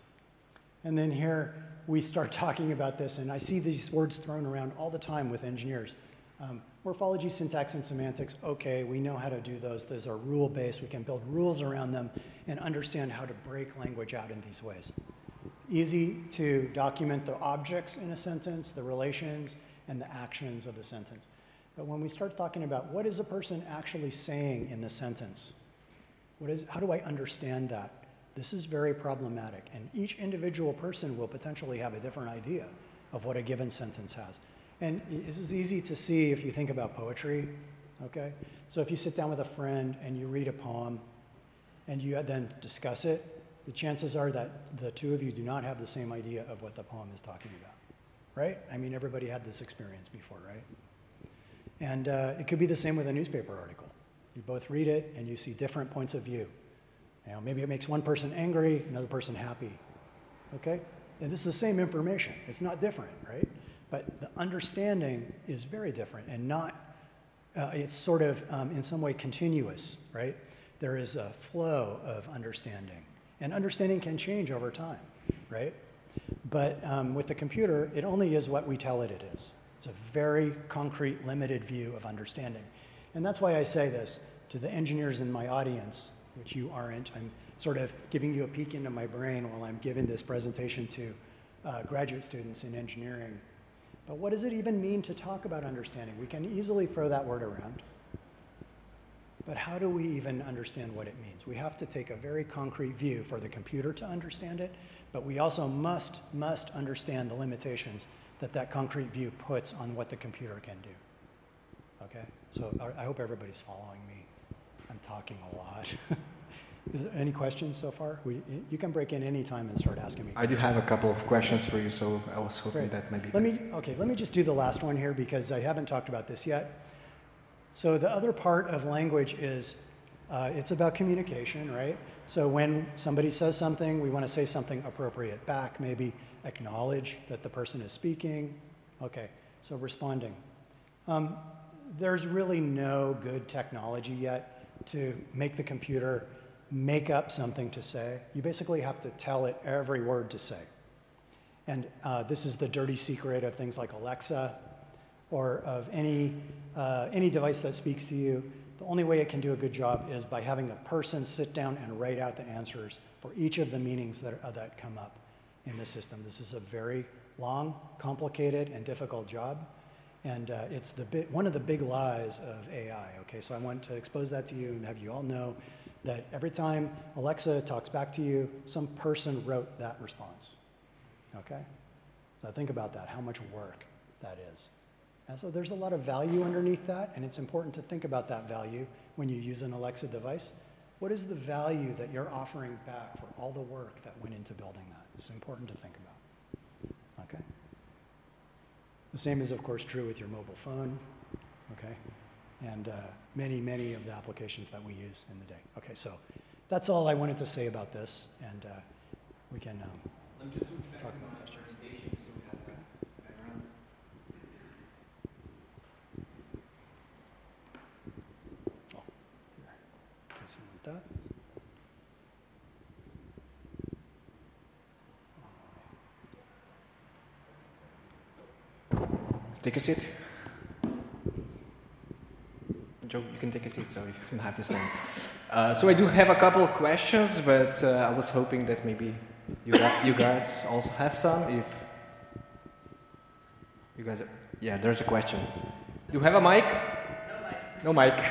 And then here we start <laughs> talking about this, and I see these words thrown around all the time with engineers. Um, morphology, syntax, and semantics, okay, we know how to do those. Those are rule based. We can build rules around them and understand how to break language out in these ways. Easy to document the objects in a sentence, the relations, and the actions of the sentence. But when we start talking about what is a person actually saying in the sentence, what is, how do I understand that? This is very problematic, and each individual person will potentially have a different idea of what a given sentence has. And this is easy to see if you think about poetry, okay? So if you sit down with a friend and you read a poem and you then discuss it, the chances are that the two of you do not have the same idea of what the poem is talking about, right? I mean, everybody had this experience before, right? And uh, it could be the same with a newspaper article. You both read it and you see different points of view. You know, maybe it makes one person angry, another person happy. Okay? And this is the same information. It's not different, right? But the understanding is very different and not, uh, it's sort of um, in some way continuous, right? There is a flow of understanding. And understanding can change over time, right? But um, with the computer, it only is what we tell it it is. It's a very concrete, limited view of understanding. And that's why I say this to the engineers in my audience, which you aren't. I'm sort of giving you a peek into my brain while I'm giving this presentation to uh, graduate students in engineering. But what does it even mean to talk about understanding? We can easily throw that word around. But how do we even understand what it means? We have to take a very concrete view for the computer to understand it, but we also must, must understand the limitations that that concrete view puts on what the computer can do. Okay? So I hope everybody's following me. I'm talking a lot. <laughs> Is there any questions so far? We, you can break in any time and start asking me. I do have a couple of questions for you, so I was hoping Great. that maybe. Let me, okay, let me just do the last one here because I haven't talked about this yet. So the other part of language is uh, it's about communication, right? So when somebody says something, we want to say something appropriate back, maybe acknowledge that the person is speaking. Okay, so responding. Um, there's really no good technology yet to make the computer make up something to say. You basically have to tell it every word to say. And uh, this is the dirty secret of things like Alexa or of any, uh, any device that speaks to you. The only way it can do a good job is by having a person sit down and write out the answers for each of the meanings that, uh, that come up in the system. This is a very long, complicated, and difficult job. And uh, it's the bi- one of the big lies of AI. Okay, so I want to expose that to you and have you all know that every time Alexa talks back to you, some person wrote that response. Okay? So think about that, how much work that is. And so there's a lot of value underneath that, and it's important to think about that value when you use an Alexa device. What is the value that you're offering back for all the work that went into building that? It's important to think about. Okay? The same is, of course, true with your mobile phone. Okay? and uh, many, many of the applications that we use in the day. Okay, so that's all I wanted to say about this, and uh, we can um, talk about questions. Oh, here. Guess you want that. Take a seat. Joe, you can take a seat, so you can have this thing. Uh, so I do have a couple of questions, but uh, I was hoping that maybe you, you guys also have some. If you guys, are, yeah, there's a question. Do you have a mic? No mic. No mic.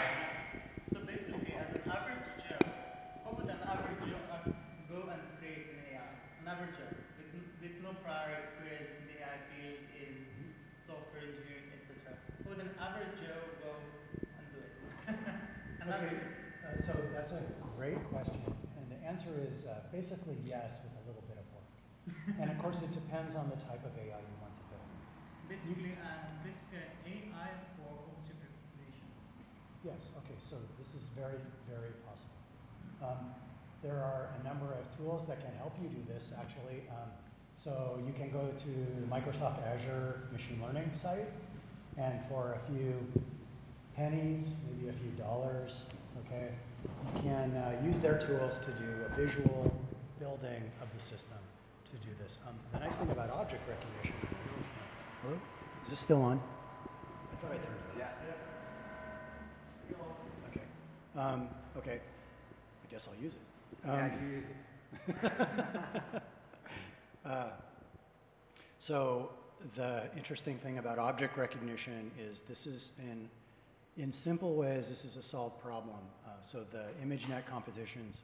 So basically, as an average Joe, what would an average Joe uh, go and create in AI? An average Joe with, with no prior experience in the AI field, in software engineering, etc. What would an average Joe go and do it? An Okay, average- uh, so that's a great question, and the answer is uh, basically yes with a little bit of work. and of course, it depends on the type of AI you want to build. Basically, uh, basically AI for object recognition. Yes, okay, so this is very, very possible. Um, there are a number of tools that can help you do this, actually. Um, so you can go to the Microsoft Azure machine learning site, and for a few pennies, maybe a few dollars, okay, you can uh, use their tools to do a visual building of the system to do this. Um, the nice thing about object recognition, hello, is this still on? I thought I turned it on. Okay. Um, okay. I guess I'll use it. Um, yeah, you use it. <laughs> uh, so the interesting thing about object recognition is this is in in simple ways this is a solved problem. So the ImageNet competitions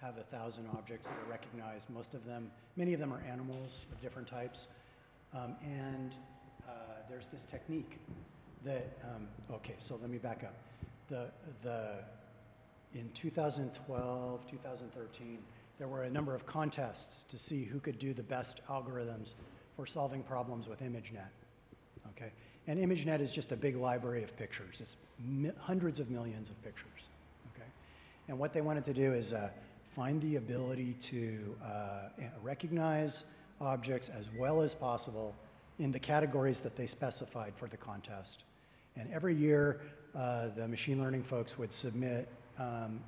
have a thousand objects that are recognized. Most of them, many of them are animals of different types, um, and uh, there's this technique that. Um, okay, so let me back up. The the in 2012, 2013, there were a number of contests to see who could do the best algorithms for solving problems with ImageNet. Okay, and ImageNet is just a big library of pictures. It's mi- hundreds of millions of pictures. And what they wanted to do is uh, find the ability to uh, recognize objects as well as possible in the categories that they specified for the contest. And every year, uh, the machine learning folks would submit um,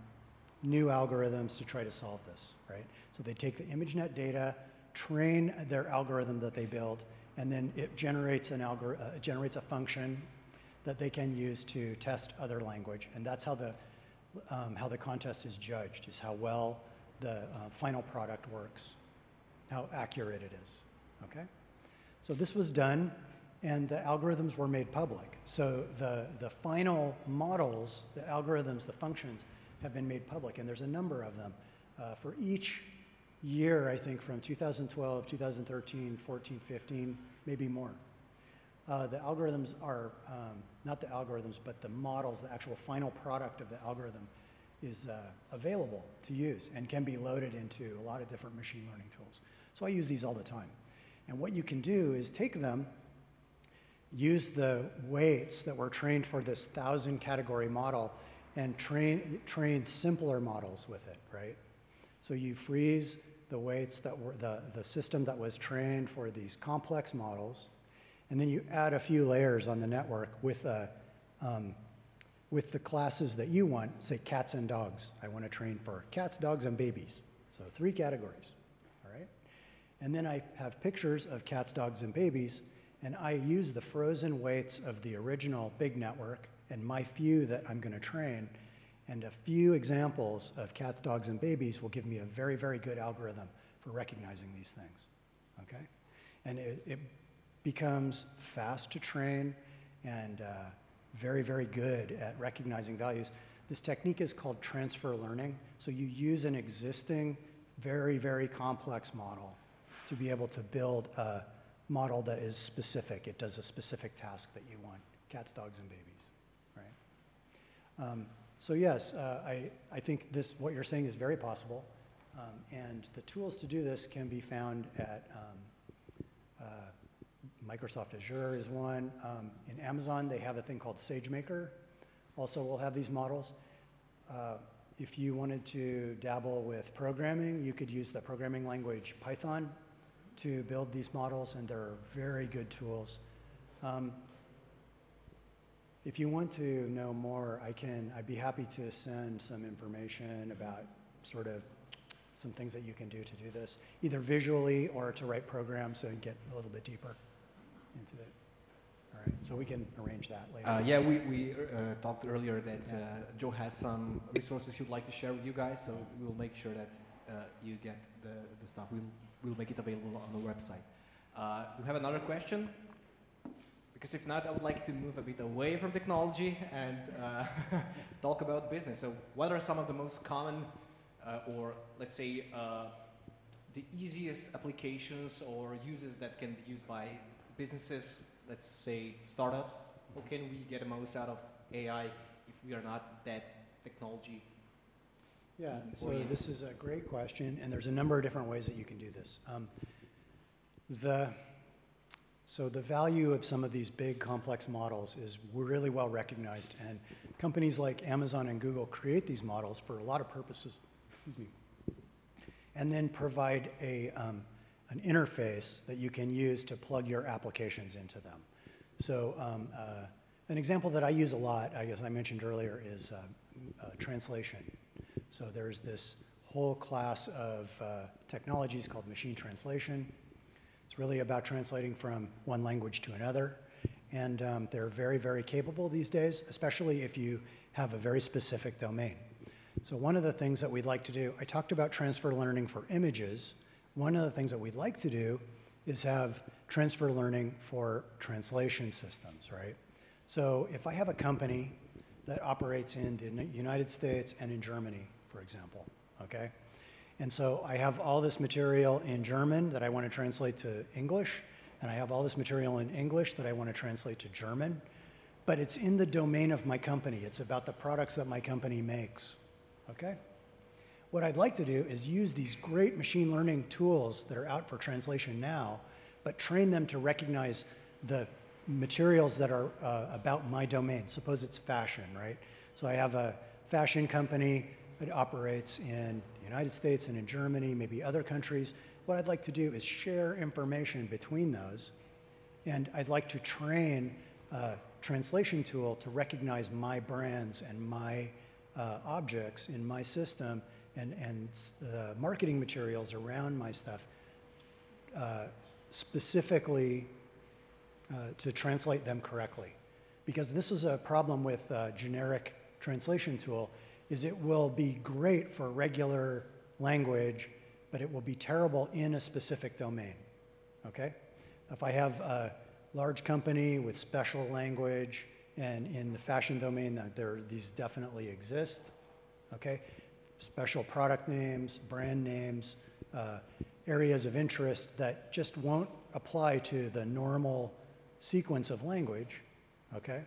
new algorithms to try to solve this, right? So they take the ImageNet data, train their algorithm that they built, and then it generates an algor- uh, generates a function that they can use to test other language, and that's how the um, how the contest is judged, is how well the uh, final product works, how accurate it is. Okay, so this was done, and the algorithms were made public. So the the final models, the algorithms, the functions have been made public, and there's a number of them uh, for each year, I think from 2012, 2013, 14, 15, maybe more. Uh, the algorithms are, um, not the algorithms, but the models, the actual final product of the algorithm is uh, available to use and can be loaded into a lot of different machine learning tools. So I use these all the time. And what you can do is take them, use the weights that were trained for this thousand category model, and train, train simpler models with it, right? So you freeze the weights that were the, the system that was trained for these complex models, and then you add a few layers on the network with a um, with the classes that you want, say cats and dogs. I want to train for cats, dogs, and babies. So three categories, all right? And then I have pictures of cats, dogs, and babies, and I use the frozen weights of the original big network and my few that I'm going to train, and a few examples of cats, dogs, and babies will give me a very, very good algorithm for recognizing these things, okay? And it, it becomes fast to train and uh, very, very good at recognizing values. This technique is called transfer learning. So you use an existing, very, very complex model to be able to build a model that is specific. It does a specific task that you want cats, dogs, and babies, right? Um, so, yes, uh, I, I think this, what you're saying is very possible. Um, and the tools to do this can be found at um, Microsoft Azure is one. Um, in Amazon, they have a thing called SageMaker. Also, we'll have these models. Uh, if you wanted to dabble with programming, you could use the programming language Python to build these models, and they're very good tools. Um, if you want to know more, I can. I'd be happy to send some information about sort of some things that you can do to do this, either visually or to write programs and get a little bit deeper into it. All right, so we can arrange that later. Uh, yeah, we, we uh, talked earlier that uh, Joe has some resources he'd like to share with you guys, so we'll make sure that uh, you get the, the stuff. We'll, we'll make it available on the website. Uh, do you have another question? Because if not, I would like to move a bit away from technology and uh, <laughs> talk about business. So, what are some of the most common, or let's say, the easiest applications or uses that can be used by businesses, let's say startups, how can we get the most out of AI if we are not that technology? Yeah, so this is a great question, and there's a number of different ways that you can do this. Um, the, so the value of some of these big complex models is really well recognized, and companies like Amazon and Google create these models for a lot of purposes, excuse me, and then provide a, um, an interface that you can use to plug your applications into them. So um, uh, an example that I use a lot, I guess I mentioned earlier, is uh, uh, translation. So there's this whole class of uh, technologies called machine translation. It's really about translating from one language to another. And um, they're very, very capable these days, especially if you have a very specific domain. So one of the things that we'd like to do, I talked about transfer learning for images, one of the things that we'd like to do is have transfer learning for translation systems, right? So if I have a company that operates in the United States and in Germany, for example, okay? And so I have all this material in German that I want to translate to English, and I have all this material in English that I want to translate to German, but it's in the domain of my company. It's about the products that my company makes, okay? What I'd like to do is use these great machine learning tools that are out for translation now, but train them to recognize the materials that are uh, about my domain. Suppose it's fashion, right? So I have a fashion company that operates in the United States and in Germany, maybe other countries. What I'd like to do is share information between those, and I'd like to train a translation tool to recognize my brands and my uh, objects in my system and, and the marketing materials around my stuff uh, specifically uh, to translate them correctly. Because this is a problem with a generic translation tool is it will be great for regular language, but it will be terrible in a specific domain. Okay? If I have a large company with special language and in the fashion domain, there these definitely exist. Okay? Special product names, brand names, uh, areas of interest that just won't apply to the normal sequence of language, okay,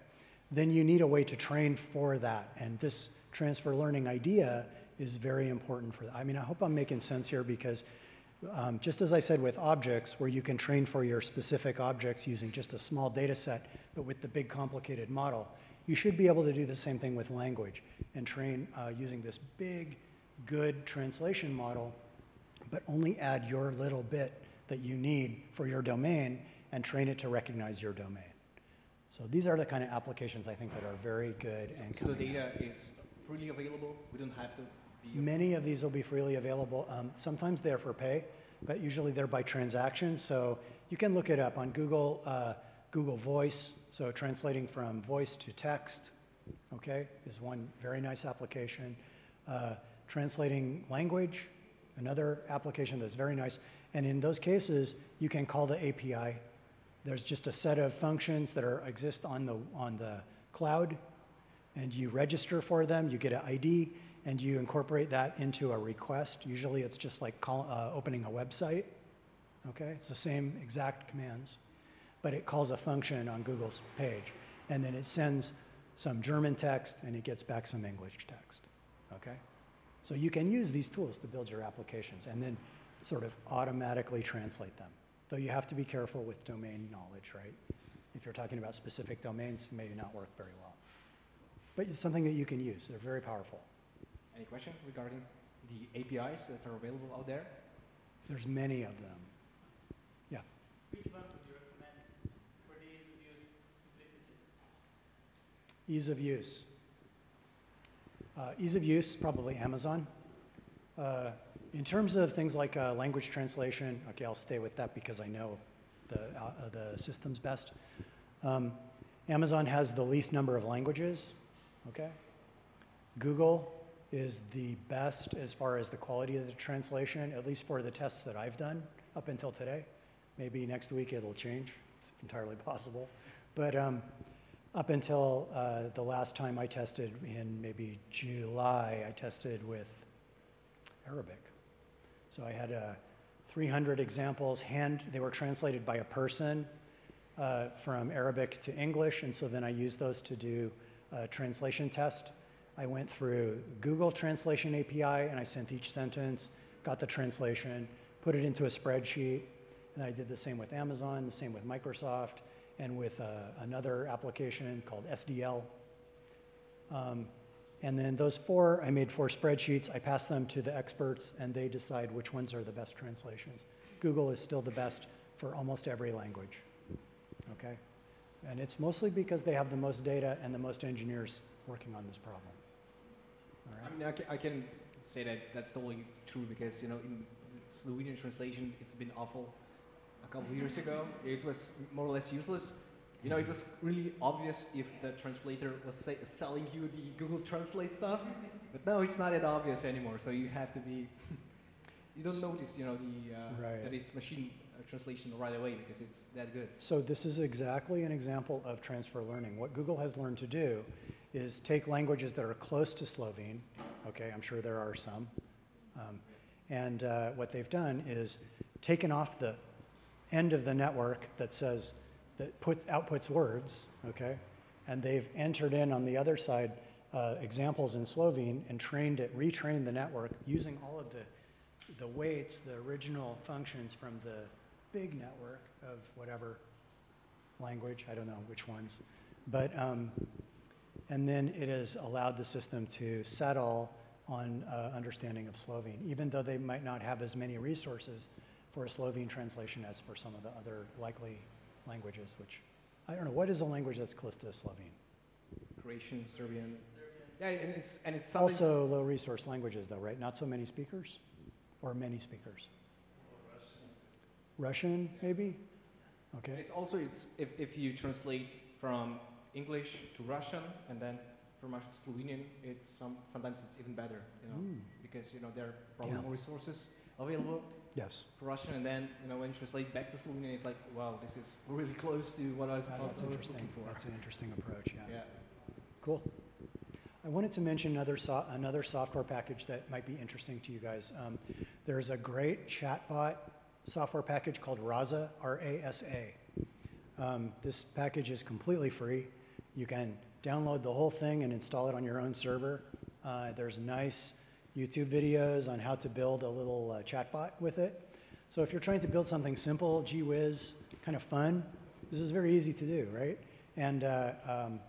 then you need a way to train for that. And this transfer learning idea is very important for that. I mean, I hope I'm making sense here because um, just as I said with objects, where you can train for your specific objects using just a small data set, but with the big complicated model, you should be able to do the same thing with language and train uh, using this big, good translation model, but only add your little bit that you need for your domain and train it to recognize your domain. So these are the kind of applications I think that are very good and So the data is freely available. We don't have to be. Many of these will be freely available. Um, sometimes they're for pay, but usually they're by transaction. So you can look it up on Google, uh, Google Voice. So translating from voice to text, okay, is one very nice application. Uh, translating language, another application that's very nice. And in those cases, you can call the API. There's just a set of functions that are, exist on the, on the cloud, and you register for them, you get an ID, and you incorporate that into a request. Usually it's just like call, uh, opening a website. Okay, it's the same exact commands, but it calls a function on Google's page, and then it sends some German text and it gets back some English text. Okay, so you can use these tools to build your applications and then sort of automatically translate them. Though you have to be careful with domain knowledge, right? If you're talking about specific domains, it may not work very well. But it's something that you can use. They're very powerful. Any question regarding the APIs that are available out there? There's many of them. Yeah. Which one would you recommend for the ease of use simplicity? Ease of use. Uh, ease of use, probably Amazon. Uh, in terms of things like uh, language translation, okay, I'll stay with that because I know the, uh, the systems best. Um, Amazon has the least number of languages, okay? Google is the best as far as the quality of the translation, at least for the tests that I've done up until today. Maybe next week it'll change. It's entirely possible. But um, up until uh, the last time I tested in maybe July, I tested with Arabic. So I had uh, 300 examples, hand, they were translated by a person uh, from Arabic to English, and so then I used those to do a translation test. I went through Google Translation API and I sent each sentence, got the translation, put it into a spreadsheet, and I did the same with Amazon, the same with Microsoft, and with uh, another application called SDL. Um, and then those four, I made four spreadsheets. I passed them to the experts, and they decide which ones are the best translations. Google is still the best for almost every language. Okay? And it's mostly because they have the most data and the most engineers working on this problem. I mean, I can, I can say that that's totally true because, you know, in Slovenian translation, it's been awful a couple of years ago. It was more or less useless. You know, it was really obvious if the translator was say, selling you the Google Translate stuff, <laughs> but now it's not that obvious anymore. So you have to be, <laughs> you don't notice, you know, the uh, Right. that it's machine uh, translation right away because it's that good. So this is exactly an example of transfer learning. What Google has learned to do is take languages that are close to Slovene. Okay, I'm sure there are some. Um, and uh, what they've done is taken off the end of the network that says that puts outputs words. Okay, and they've entered in on the other side uh, examples in Slovene and trained it, retrained the network using all of the the weights, the original functions from the big network of whatever language, I don't know which ones. But, um, and then it has allowed the system to settle on uh, understanding of Slovene, even though they might not have as many resources for a Slovene translation as for some of the other likely languages, which, I don't know, what is a language that's close to Slovene? Croatian, Serbian. Yeah, and it's and it's something Also low resource languages though, right? Not so many speakers? Or many speakers? Russian, maybe? Okay. It's also it's if, if you translate from English to Russian and then from Russian to Slovenian, it's some sometimes it's even better, you know, Mm. because you know there are probably Yeah. more resources available Yes. for Russian, and then you know when you translate back to Slovenian, it's like wow, this is really close to what I was, Uh, what That's I was looking for. That's an interesting approach, yeah. yeah. Cool. I wanted to mention another, so- another software package that might be interesting to you guys. Um, there's a great chatbot software package called Rasa, R-A-S-A. Um, this package is completely free. You can download the whole thing and install it on your own server. Uh, there's nice YouTube videos on how to build a little uh, chatbot with it. So if you're trying to build something simple, gee whiz, kind of fun, this is very easy to do, right? And uh, um,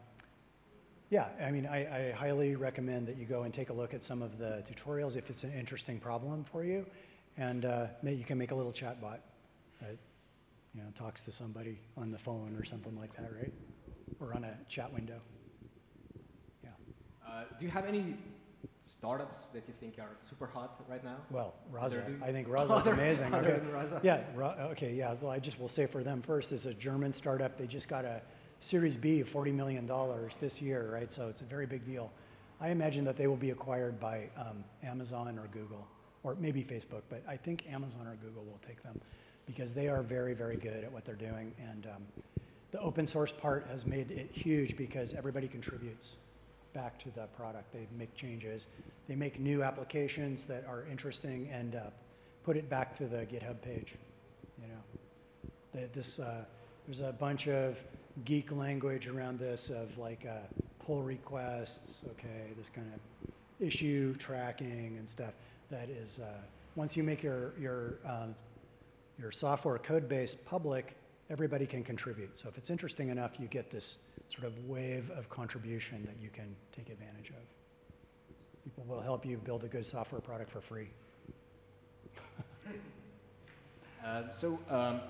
yeah, I mean, I, I, highly recommend that you go and take a look at some of the tutorials if it's an interesting problem for you, and uh, you can make a little chatbot that you know talks to somebody on the phone or something like that, right? Or on a chat window. Yeah. Uh, do you have any startups that you think are super hot right now? Well, Rasa. I think Rasa is amazing. <laughs> Okay. Yeah. okay. Yeah. Well, I just will say for them first is a German startup. They just got a Series B of $40 million this year, right? So it's a very big deal. I imagine that they will be acquired by um, Amazon or Google, or maybe Facebook, but I think Amazon or Google will take them because they are very, very good at what they're doing. And um, the open source part has made it huge because everybody contributes back to the product. They make changes, they make new applications that are interesting, and uh, put it back to the GitHub page. You know, this uh, there's a bunch of geek language around this of like uh, pull requests, okay, this kind of issue tracking and stuff. That is, uh, once you make your your um, your software code base public, everybody can contribute. So if it's interesting enough, you get this sort of wave of contribution that you can take advantage of. People will help you build a good software product for free. uh, <laughs> so um,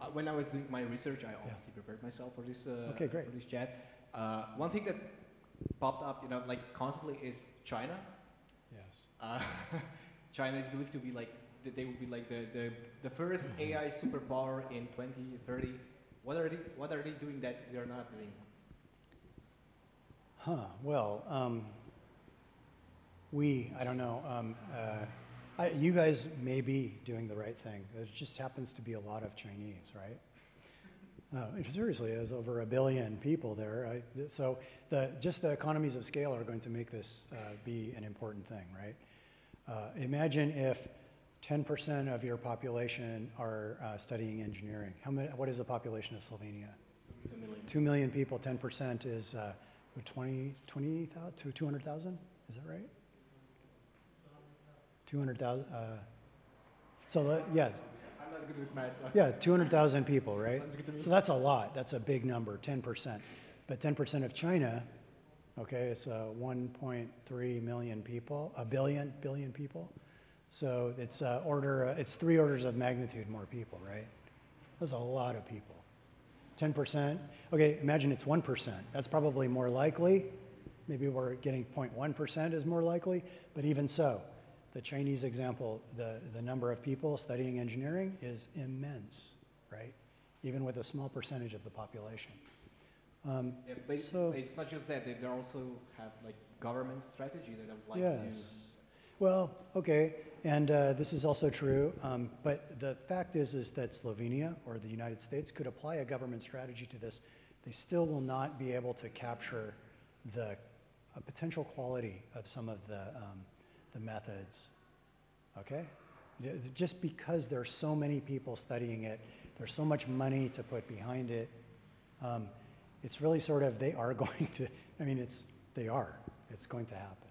uh, when I was doing my research, I obviously yeah. prepared myself for this, uh, okay, great. For this chat. Uh, one thing that popped up, you know, like constantly is China. Yes. Uh, <laughs> China is believed to be like they would be like the, the, the first <laughs> AI superpower in 2030. What are they, what are they doing that we are not doing? Huh. Well, um, we, I don't know. Um, uh, I, you guys may be doing the right thing. It just happens to be a lot of Chinese, right? Uh, seriously, there's over a billion people there. So the, just the economies of scale are going to make this uh, be an important thing, right? Uh, imagine if 10% of your population are uh, studying engineering. How many, what is the population of Slovenia? Two million. Two million people, 10% is uh, 20, 20, 200,000? Is that right? 200,000. Uh, so, the, yeah. I'm not good with math. So. Yeah, 200,000 people, right? Sounds good to me. So that's a lot. That's a big number, 10%. But 10% of China, okay, it's uh, 1.3 million people, a billion, billion people. So it's uh, order, uh, it's three orders of magnitude more people, right? That's a lot of people. 10%. Okay, imagine it's 1%. That's probably more likely. Maybe we're getting 0.1% is more likely, but even so, the Chinese example, the, the number of people studying engineering is immense, right? Even with a small percentage of the population. Um, yeah, but so, it's not just that, they also have like government strategy that would like yes. to. Well, okay, and uh, this is also true, um, but the fact is, is that Slovenia or the United States could apply a government strategy to this. They still will not be able to capture the potential quality of some of the um, the methods. Okay? Just because there are so many people studying it, there's so much money to put behind it, um, it's really sort of they are <laughs> going to, I mean, it's, they are. It's going to happen.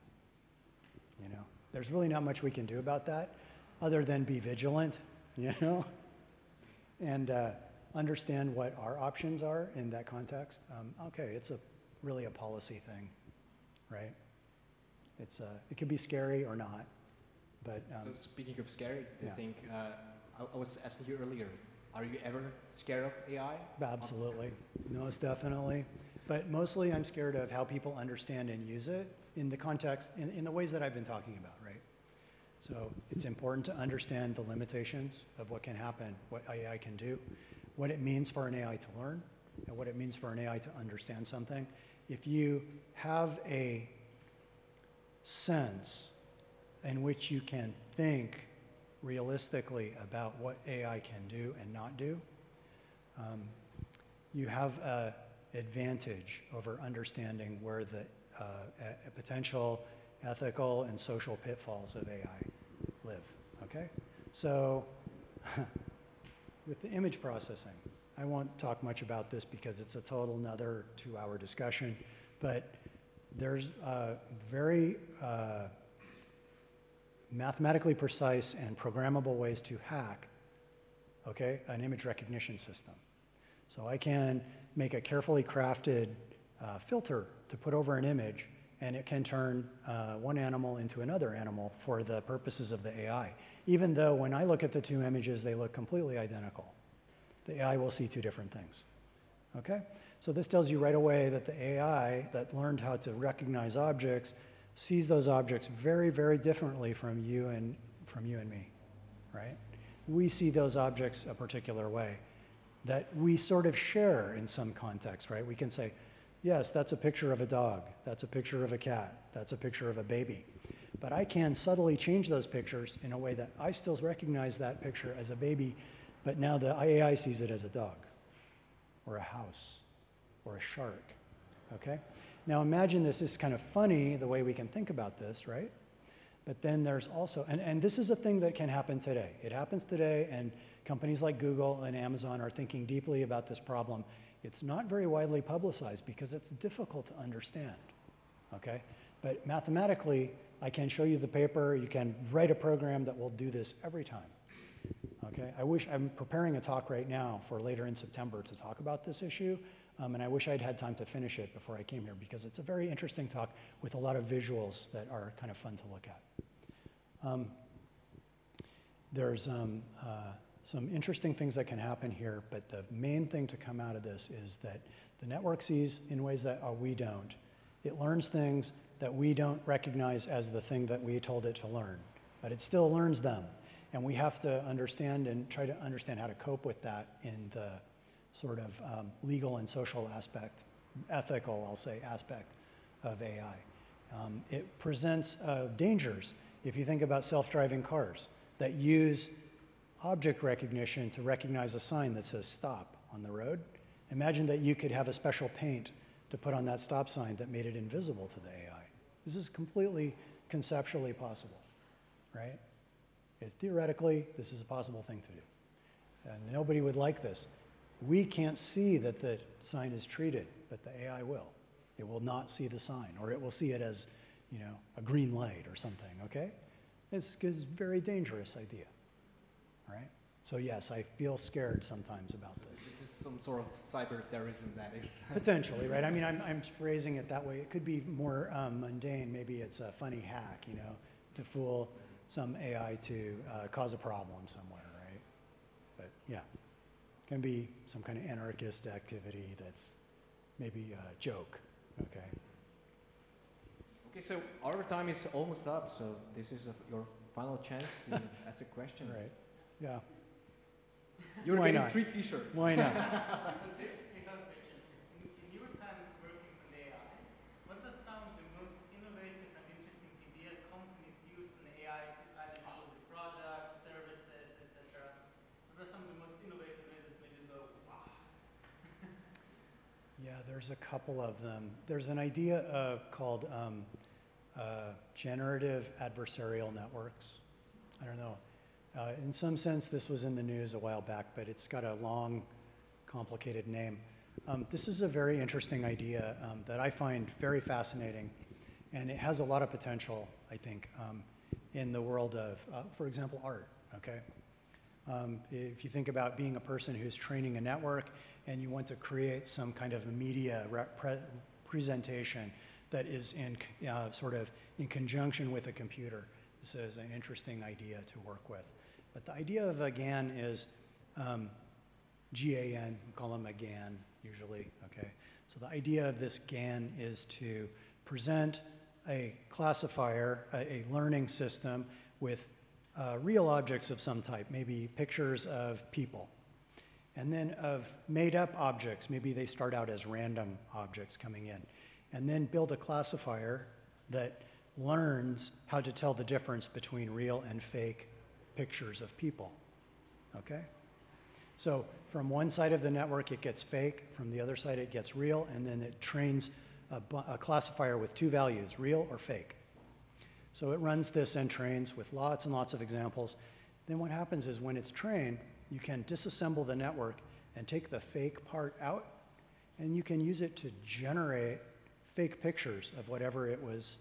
You know? There's really not much we can do about that other than be vigilant, <laughs> you know? And uh, understand what our options are in that context. Um, okay, it's a really a policy thing, right? It's, uh, it could be scary or not. But, um, so speaking of scary, I you think, uh, I, I, was asking you earlier, are you ever scared of AI? Absolutely. Most definitely. But mostly I'm scared of how people understand and use it in the context, in, in the ways that I've been talking about? So it's important to understand the limitations of what can happen, what AI can do, what it means for an AI to learn, and what it means for an AI to understand something. If you have a sense in which you can think realistically about what AI can do and not do, um, you have an advantage over understanding where the uh, potential ethical and social pitfalls of AI live. Okay? So, <laughs> with the image processing, I won't talk much about this because it's a total another two hour discussion, but there's uh, very uh, mathematically precise and programmable ways to hack, okay, an image recognition system. So I can make a carefully crafted uh, filter to put over an image, and it can turn uh, one animal into another animal for the purposes of the AI, even though when I look at the two images, they look completely identical. The AI will see two different things. Okay? So this tells you right away that the AI that learned how to recognize objects sees those objects very, very differently from you and from you and me, right? We see those objects a particular way that we sort of share in some context, right? We can say, yes, that's a picture of a dog, that's a picture of a cat, that's a picture of a baby. But I can subtly change those pictures in a way that I still recognize that picture as a baby, but now the AI sees it as a dog or a house or a shark, okay? Now imagine this is kind of funny the way we can think about this, right? But then there's also, and, and this is a thing that can happen today. It happens today, and companies like Google and Amazon are thinking deeply about this problem. It's not very widely publicized because it's difficult to understand, okay? But mathematically, I can show you the paper. You can write a program that will do this every time. Okay, I wish I'm preparing a talk right now for later in September to talk about this issue. Um, and I wish I'd had time to finish it before I came here because it's a very interesting talk with a lot of visuals that are kind of fun to look at. Um, there's um, uh, some interesting things that can happen here, but the main thing to come out of this is that the network sees in ways that uh, we don't. It learns things that we don't recognize as the thing that we told it to learn, but it still learns them. And we have to understand and try to understand how to cope with that in the sort of um, legal and social aspect, ethical, I'll say, aspect of AI. Um, it presents uh, dangers if you think about self driving cars that use object recognition to recognize a sign that says stop on the road. Imagine that you could have a special paint to put on that stop sign that made it invisible to the AI. This is completely conceptually possible, right? It, theoretically, this is a possible thing to do. And nobody would like this. We can't see that the sign is treated, but the AI will. It will not see the sign, or it will see it as, you know, a green light or something, okay? It's a very dangerous idea, right? So yes, I feel scared sometimes about this. This is some sort of cyber terrorism that is. <laughs> Potentially, right? I mean, I'm, I'm phrasing it that way. It could be more um, mundane. Maybe it's a funny hack, you know, to fool some AI to uh, cause a problem somewhere, right? But yeah can be some kind of anarchist activity that's maybe a joke, okay? Okay, so our time is almost up, so this is a, your final chance to <laughs> ask a question. Right, yeah. You're Why getting not? three t-shirts. Why not? Yeah, there's a couple of them. There's an idea uh, called um, uh, generative adversarial networks. I don't know. Uh, in some sense, this was in the news a while back, but it's got a long, complicated name. Um, this is a very interesting idea um, that I find very fascinating, and it has a lot of potential, I think, um, in the world of, uh, for example, art. Okay, um, if you think about being a person who's training a network and you want to create some kind of a media pre- presentation that is in uh, sort of in conjunction with a computer. This is an interesting idea to work with. But the idea of a GAN is um, GAN, call them a GAN usually, okay? So the idea of this GAN is to present a classifier, a, a learning system with uh, real objects of some type, maybe pictures of people, and then of made up objects, maybe they start out as random objects coming in, and then build a classifier that learns how to tell the difference between real and fake pictures of people. Okay? So from one side of the network, it gets fake, from the other side, it gets real, and then it trains a, a classifier with two values real or fake. So it runs this and trains with lots and lots of examples. Then what happens is when it's trained, you can disassemble the network and take the fake part out, and you can use it to generate fake pictures of whatever it was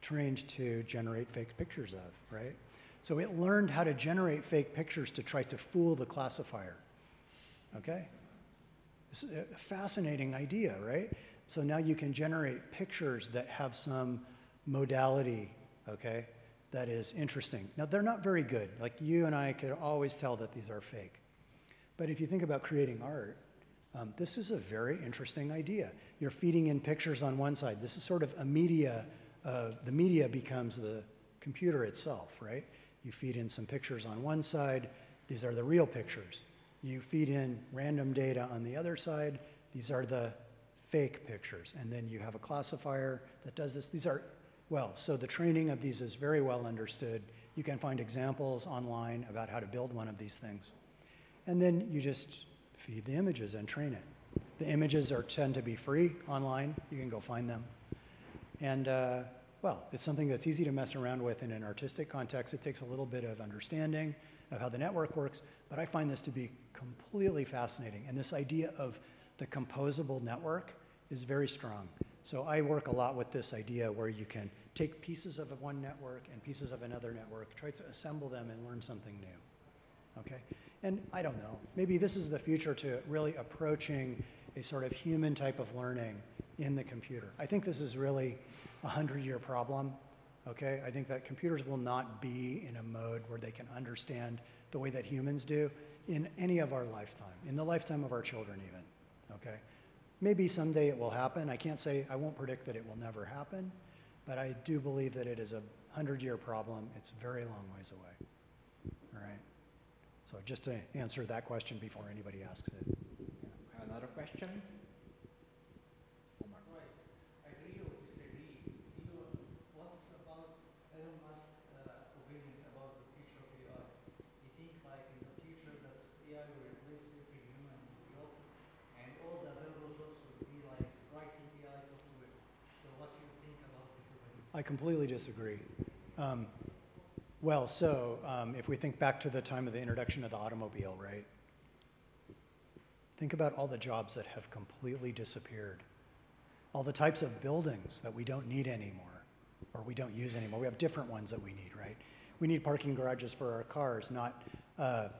trained to generate fake pictures of, right? So it learned how to generate fake pictures to try to fool the classifier. Okay? It's a fascinating idea, right? So now you can generate pictures that have some modality, okay, that is interesting. Now, they're not very good. Like you and I could always tell that these are fake. But if you think about creating art, um, this is a very interesting idea. You're feeding in pictures on one side. This is sort of a media, uh, the media becomes the computer itself, right? You feed in some pictures on one side, these are the real pictures. You feed in random data on the other side, these are the fake pictures. And then you have a classifier that does this. These are, well, so the training of these is very well understood. You can find examples online about how to build one of these things. And then you just feed the images and train it. The images are tend to be free online. You can go find them. And uh, well, it's something that's easy to mess around with in an artistic context. It takes a little bit of understanding of how the network works, but I find this to be completely fascinating. And this idea of the composable network is very strong. So I work a lot with this idea where you can take pieces of one network and pieces of another network, try to assemble them and learn something new. Okay? And I don't know, maybe this is the future to really approaching a sort of human type of learning in the computer. I think this is really a hundred year problem. Okay, I think that computers will not be in a mode where they can understand the way that humans do in any of our lifetime, in the lifetime of our children, even. Okay, maybe someday it will happen. I can't say, I won't predict that it will never happen, but I do believe that it is a hundred year problem. It's very long ways away. All right. So just to answer that question before anybody asks it. Another question? I completely disagree. Um, well, so um, if we think back to the time of the introduction of the automobile, right? Think about all the jobs that have completely disappeared, all the types of buildings that we don't need anymore or we don't use anymore. We have different ones that we need, right? We need parking garages for our cars, not, uh,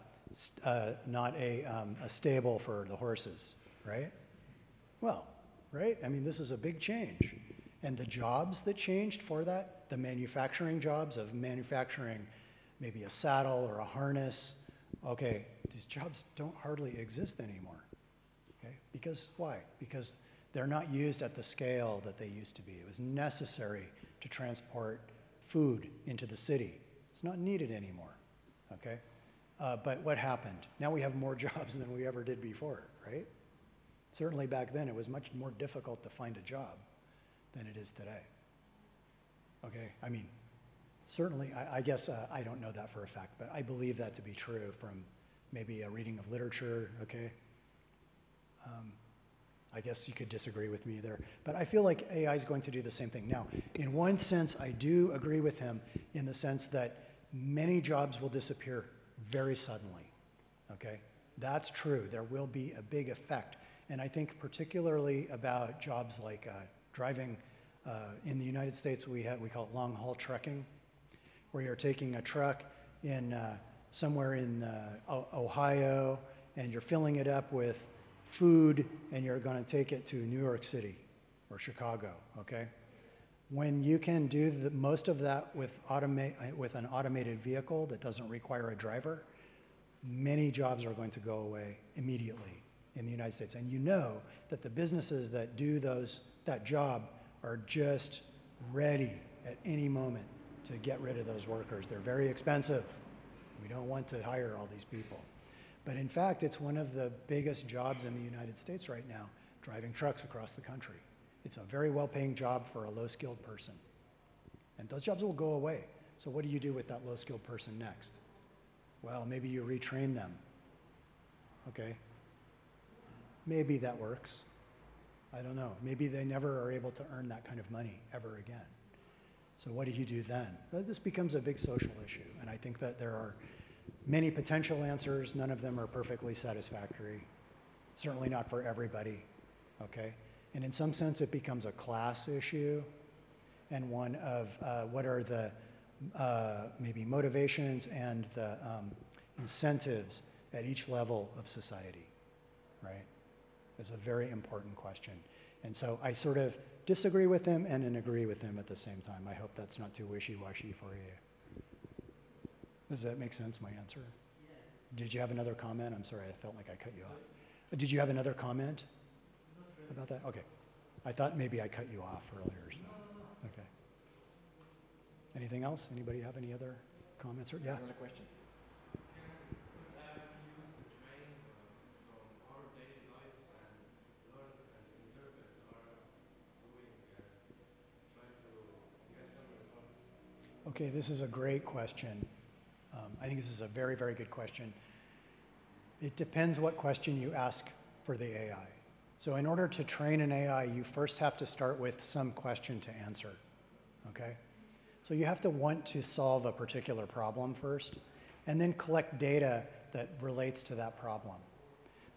uh, not a, um, a stable for the horses, right? Well, right? I mean, this is a big change. And the jobs that changed for that, the manufacturing jobs of manufacturing maybe a saddle or a harness, okay, these jobs don't hardly exist anymore. Okay? Because why? Because they're not used at the scale that they used to be. It was necessary to transport food into the city. It's not needed anymore. Okay? Uh, but what happened? Now we have more <laughs> jobs than we ever did before, right? Certainly back then it was much more difficult to find a job than it is today. Okay, I mean, certainly, I, I guess uh, I don't know that for a fact, but I believe that to be true from maybe a reading of literature, okay? Um, I guess you could disagree with me there. But I feel like AI is going to do the same thing. Now, in one sense, I do agree with him in the sense that many jobs will disappear very suddenly. Okay? That's true. There will be a big effect. And I think particularly about jobs like uh, driving uh, in the United States, we, have, we call it long haul trucking, where you're taking a truck in uh, somewhere in uh, Ohio and you're filling it up with food and you're going to take it to New York City or Chicago, okay? When you can do the, most of that with, automa- with an automated vehicle that doesn't require a driver, many jobs are going to go away immediately in the United States. And you know that the businesses that do those that job are just ready at any moment to get rid of those workers. They're very expensive. We don't want to hire all these people. But in fact, it's one of the biggest jobs in the United States right now, driving trucks across the country. It's a very well paying job for a low skilled person. And those jobs will go away. So, what do you do with that low skilled person next? Well, maybe you retrain them. Okay? Maybe that works. I don't know. Maybe they never are able to earn that kind of money ever again. So, what do you do then? This becomes a big social issue, and I think that there are many potential answers. None of them are perfectly satisfactory. Certainly not for everybody. Okay? And in some sense, it becomes a class issue and one of uh, what are the uh, maybe motivations and the um, incentives at each level of society, right? It's a very important question. And so I sort of disagree with him and then agree with him at the same time. I hope that's not too wishy-washy for you. Does that make sense, my answer? Did you have another comment? I'm sorry, I felt like I cut you off. Did you have another comment about that? Okay. I thought maybe I cut you off earlier. So. Okay. Anything else? Anybody have any other comments? Or, yeah. Another question. Okay, this is a great question. Um, I think this is a very, very good question. It depends what question you ask for the AI. So, in order to train an AI, you first have to start with some question to answer. Okay? So, you have to want to solve a particular problem first, and then collect data that relates to that problem.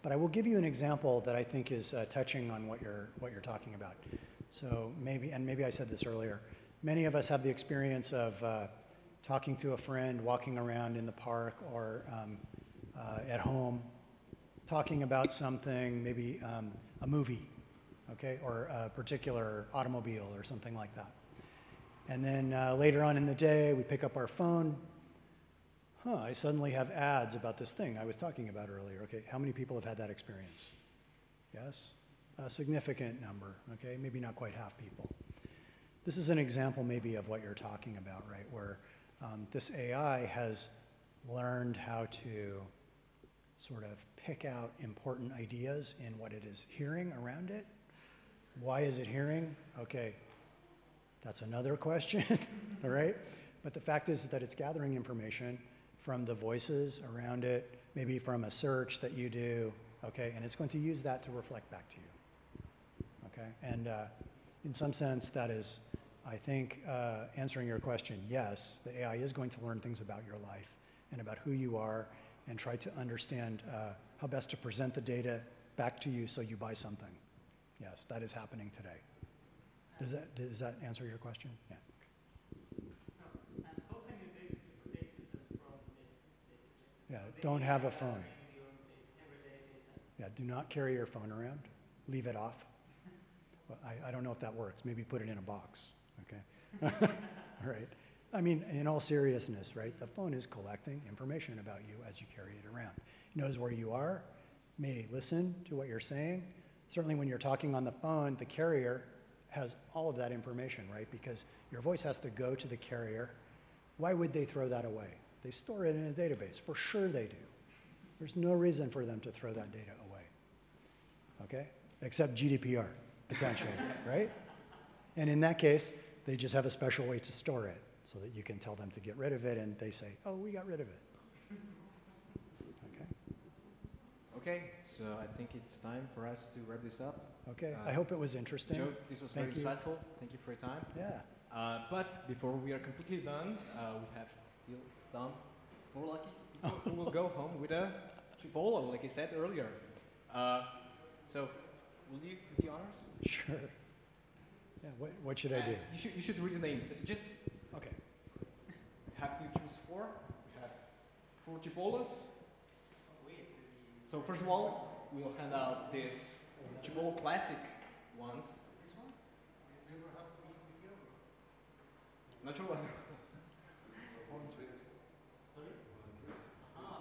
But I will give you an example that I think is uh, touching on what you're, what you're talking about. So, maybe, and maybe I said this earlier. Many of us have the experience of uh, talking to a friend, walking around in the park or um, uh, at home, talking about something, maybe um, a movie, okay, or a particular automobile or something like that. And then uh, later on in the day, we pick up our phone. Huh, I suddenly have ads about this thing I was talking about earlier. Okay, how many people have had that experience? Yes? A significant number, okay? Maybe not quite half people. This is an example, maybe, of what you're talking about, right? Where um, this AI has learned how to sort of pick out important ideas in what it is hearing around it. Why is it hearing? Okay, that's another question, <laughs> all right? But the fact is that it's gathering information from the voices around it, maybe from a search that you do, okay? And it's going to use that to reflect back to you, okay? And uh, in some sense, that is I think uh, answering your question, yes, the AI is going to learn things about your life and about who you are and try to understand uh, how best to present the data back to you so you buy something. Yes, that is happening today. Does that, does that answer your question? Yeah. Yeah, don't have a phone. Yeah, do not carry your phone around. Leave it off. Well, I, I don't know if that works. Maybe put it in a box? <laughs> right? I mean, in all seriousness, right? The phone is collecting information about you as you carry it around. It knows where you are, may listen to what you're saying. Certainly, when you're talking on the phone, the carrier has all of that information, right? Because your voice has to go to the carrier. Why would they throw that away? They store it in a database. For sure they do. There's no reason for them to throw that data away. Okay? Except GDPR, potentially, <laughs> right? And in that case, they just have a special way to store it so that you can tell them to get rid of it and they say, oh, we got rid of it. Okay. Okay, so I think it's time for us to wrap this up. Okay, Uh, I hope it was interesting. Joe, this was Thank very you. insightful. Thank you for your time. Yeah. Uh, but before we are completely done, uh, we have still some more lucky people who will go home with a Chipolo, like I said earlier. Uh, so, will you do the honors? Sure. Yeah, what, what should I Uh, do? You should, you should read the names. Just Okay. have to choose four. We have four Chipolos. So first of all, we'll hand out this Chipolo Classic ones. This one. Not sure what. <laughs>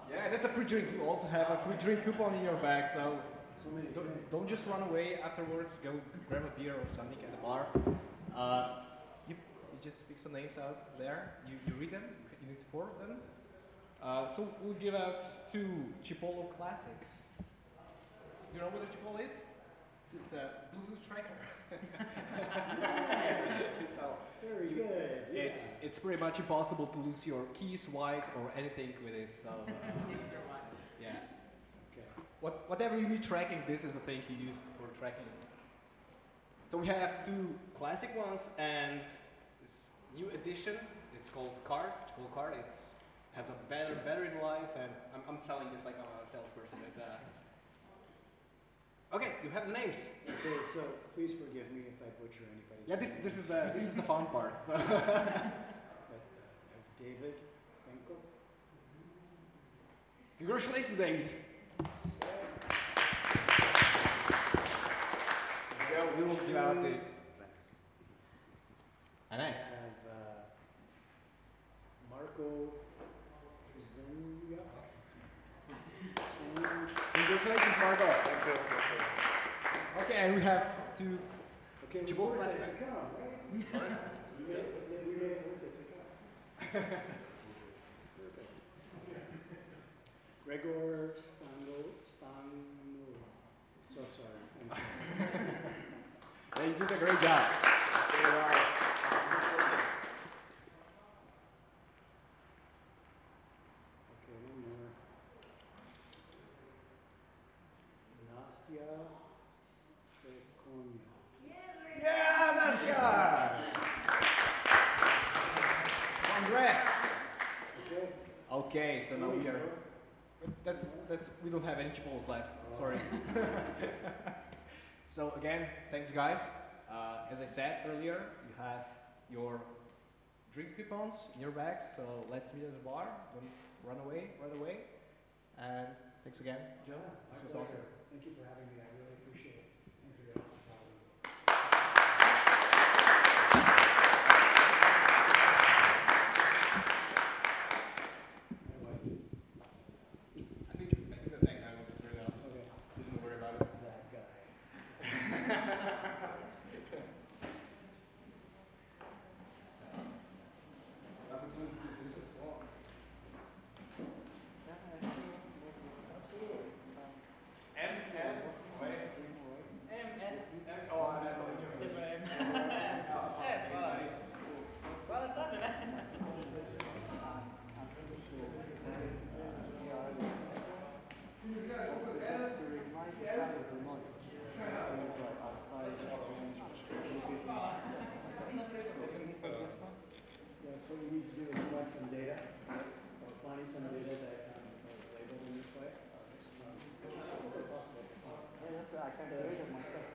Yeah, that's a free drink. You also have a free drink coupon in your bag, so don't, don't just run away afterwards. Go grab a beer or something at the bar. Uh, you, you just pick some names out there. You, you read them. You need four of them. Uh, so we'll give out two Chipolo classics. You know what a Chipolo is? It's a Bluetooth tracker. <laughs> so Very you- good. it's it's pretty much impossible to lose your keys, wife, or anything with this. So uh, yeah. Okay. What, whatever you need tracking, this is the thing you use for tracking. So we have two classic ones and this new edition. It's called Card. It's called Card. It's has a better battery life, and I'm, I'm selling this like I'm a salesperson. But, uh, Okay, you have the names. Okay, so please forgive me if I butcher anybody's Yeah, this this is the this is the fun part. So. But, uh, David Benko. Congratulations, David. Yeah, we will give out this. I Annex. have uh, Marco Zenia. Congratulations, Marco. Okay, and we have two. Okay, it was Chipolo worth it classic. to come, right? Sorry. <laughs> We made, it- we made it worth it to come. Perfect. Gregor Spangl, Spangl. So sorry, I'm sorry. <laughs> Yeah, you did a great job. Okay, one more. Nastya Fekonia. Yeah, Nastya. Congrats. Okay. Okay, so now we are. That's that's. We don't have any chipos left. Sorry. Oh. <laughs> so again, thanks guys. Uh, as I said earlier, you have your drink coupons in your bags. So let's meet at the bar. Don't run away right away. And thanks again. John, This was awesome. Thank you for having me.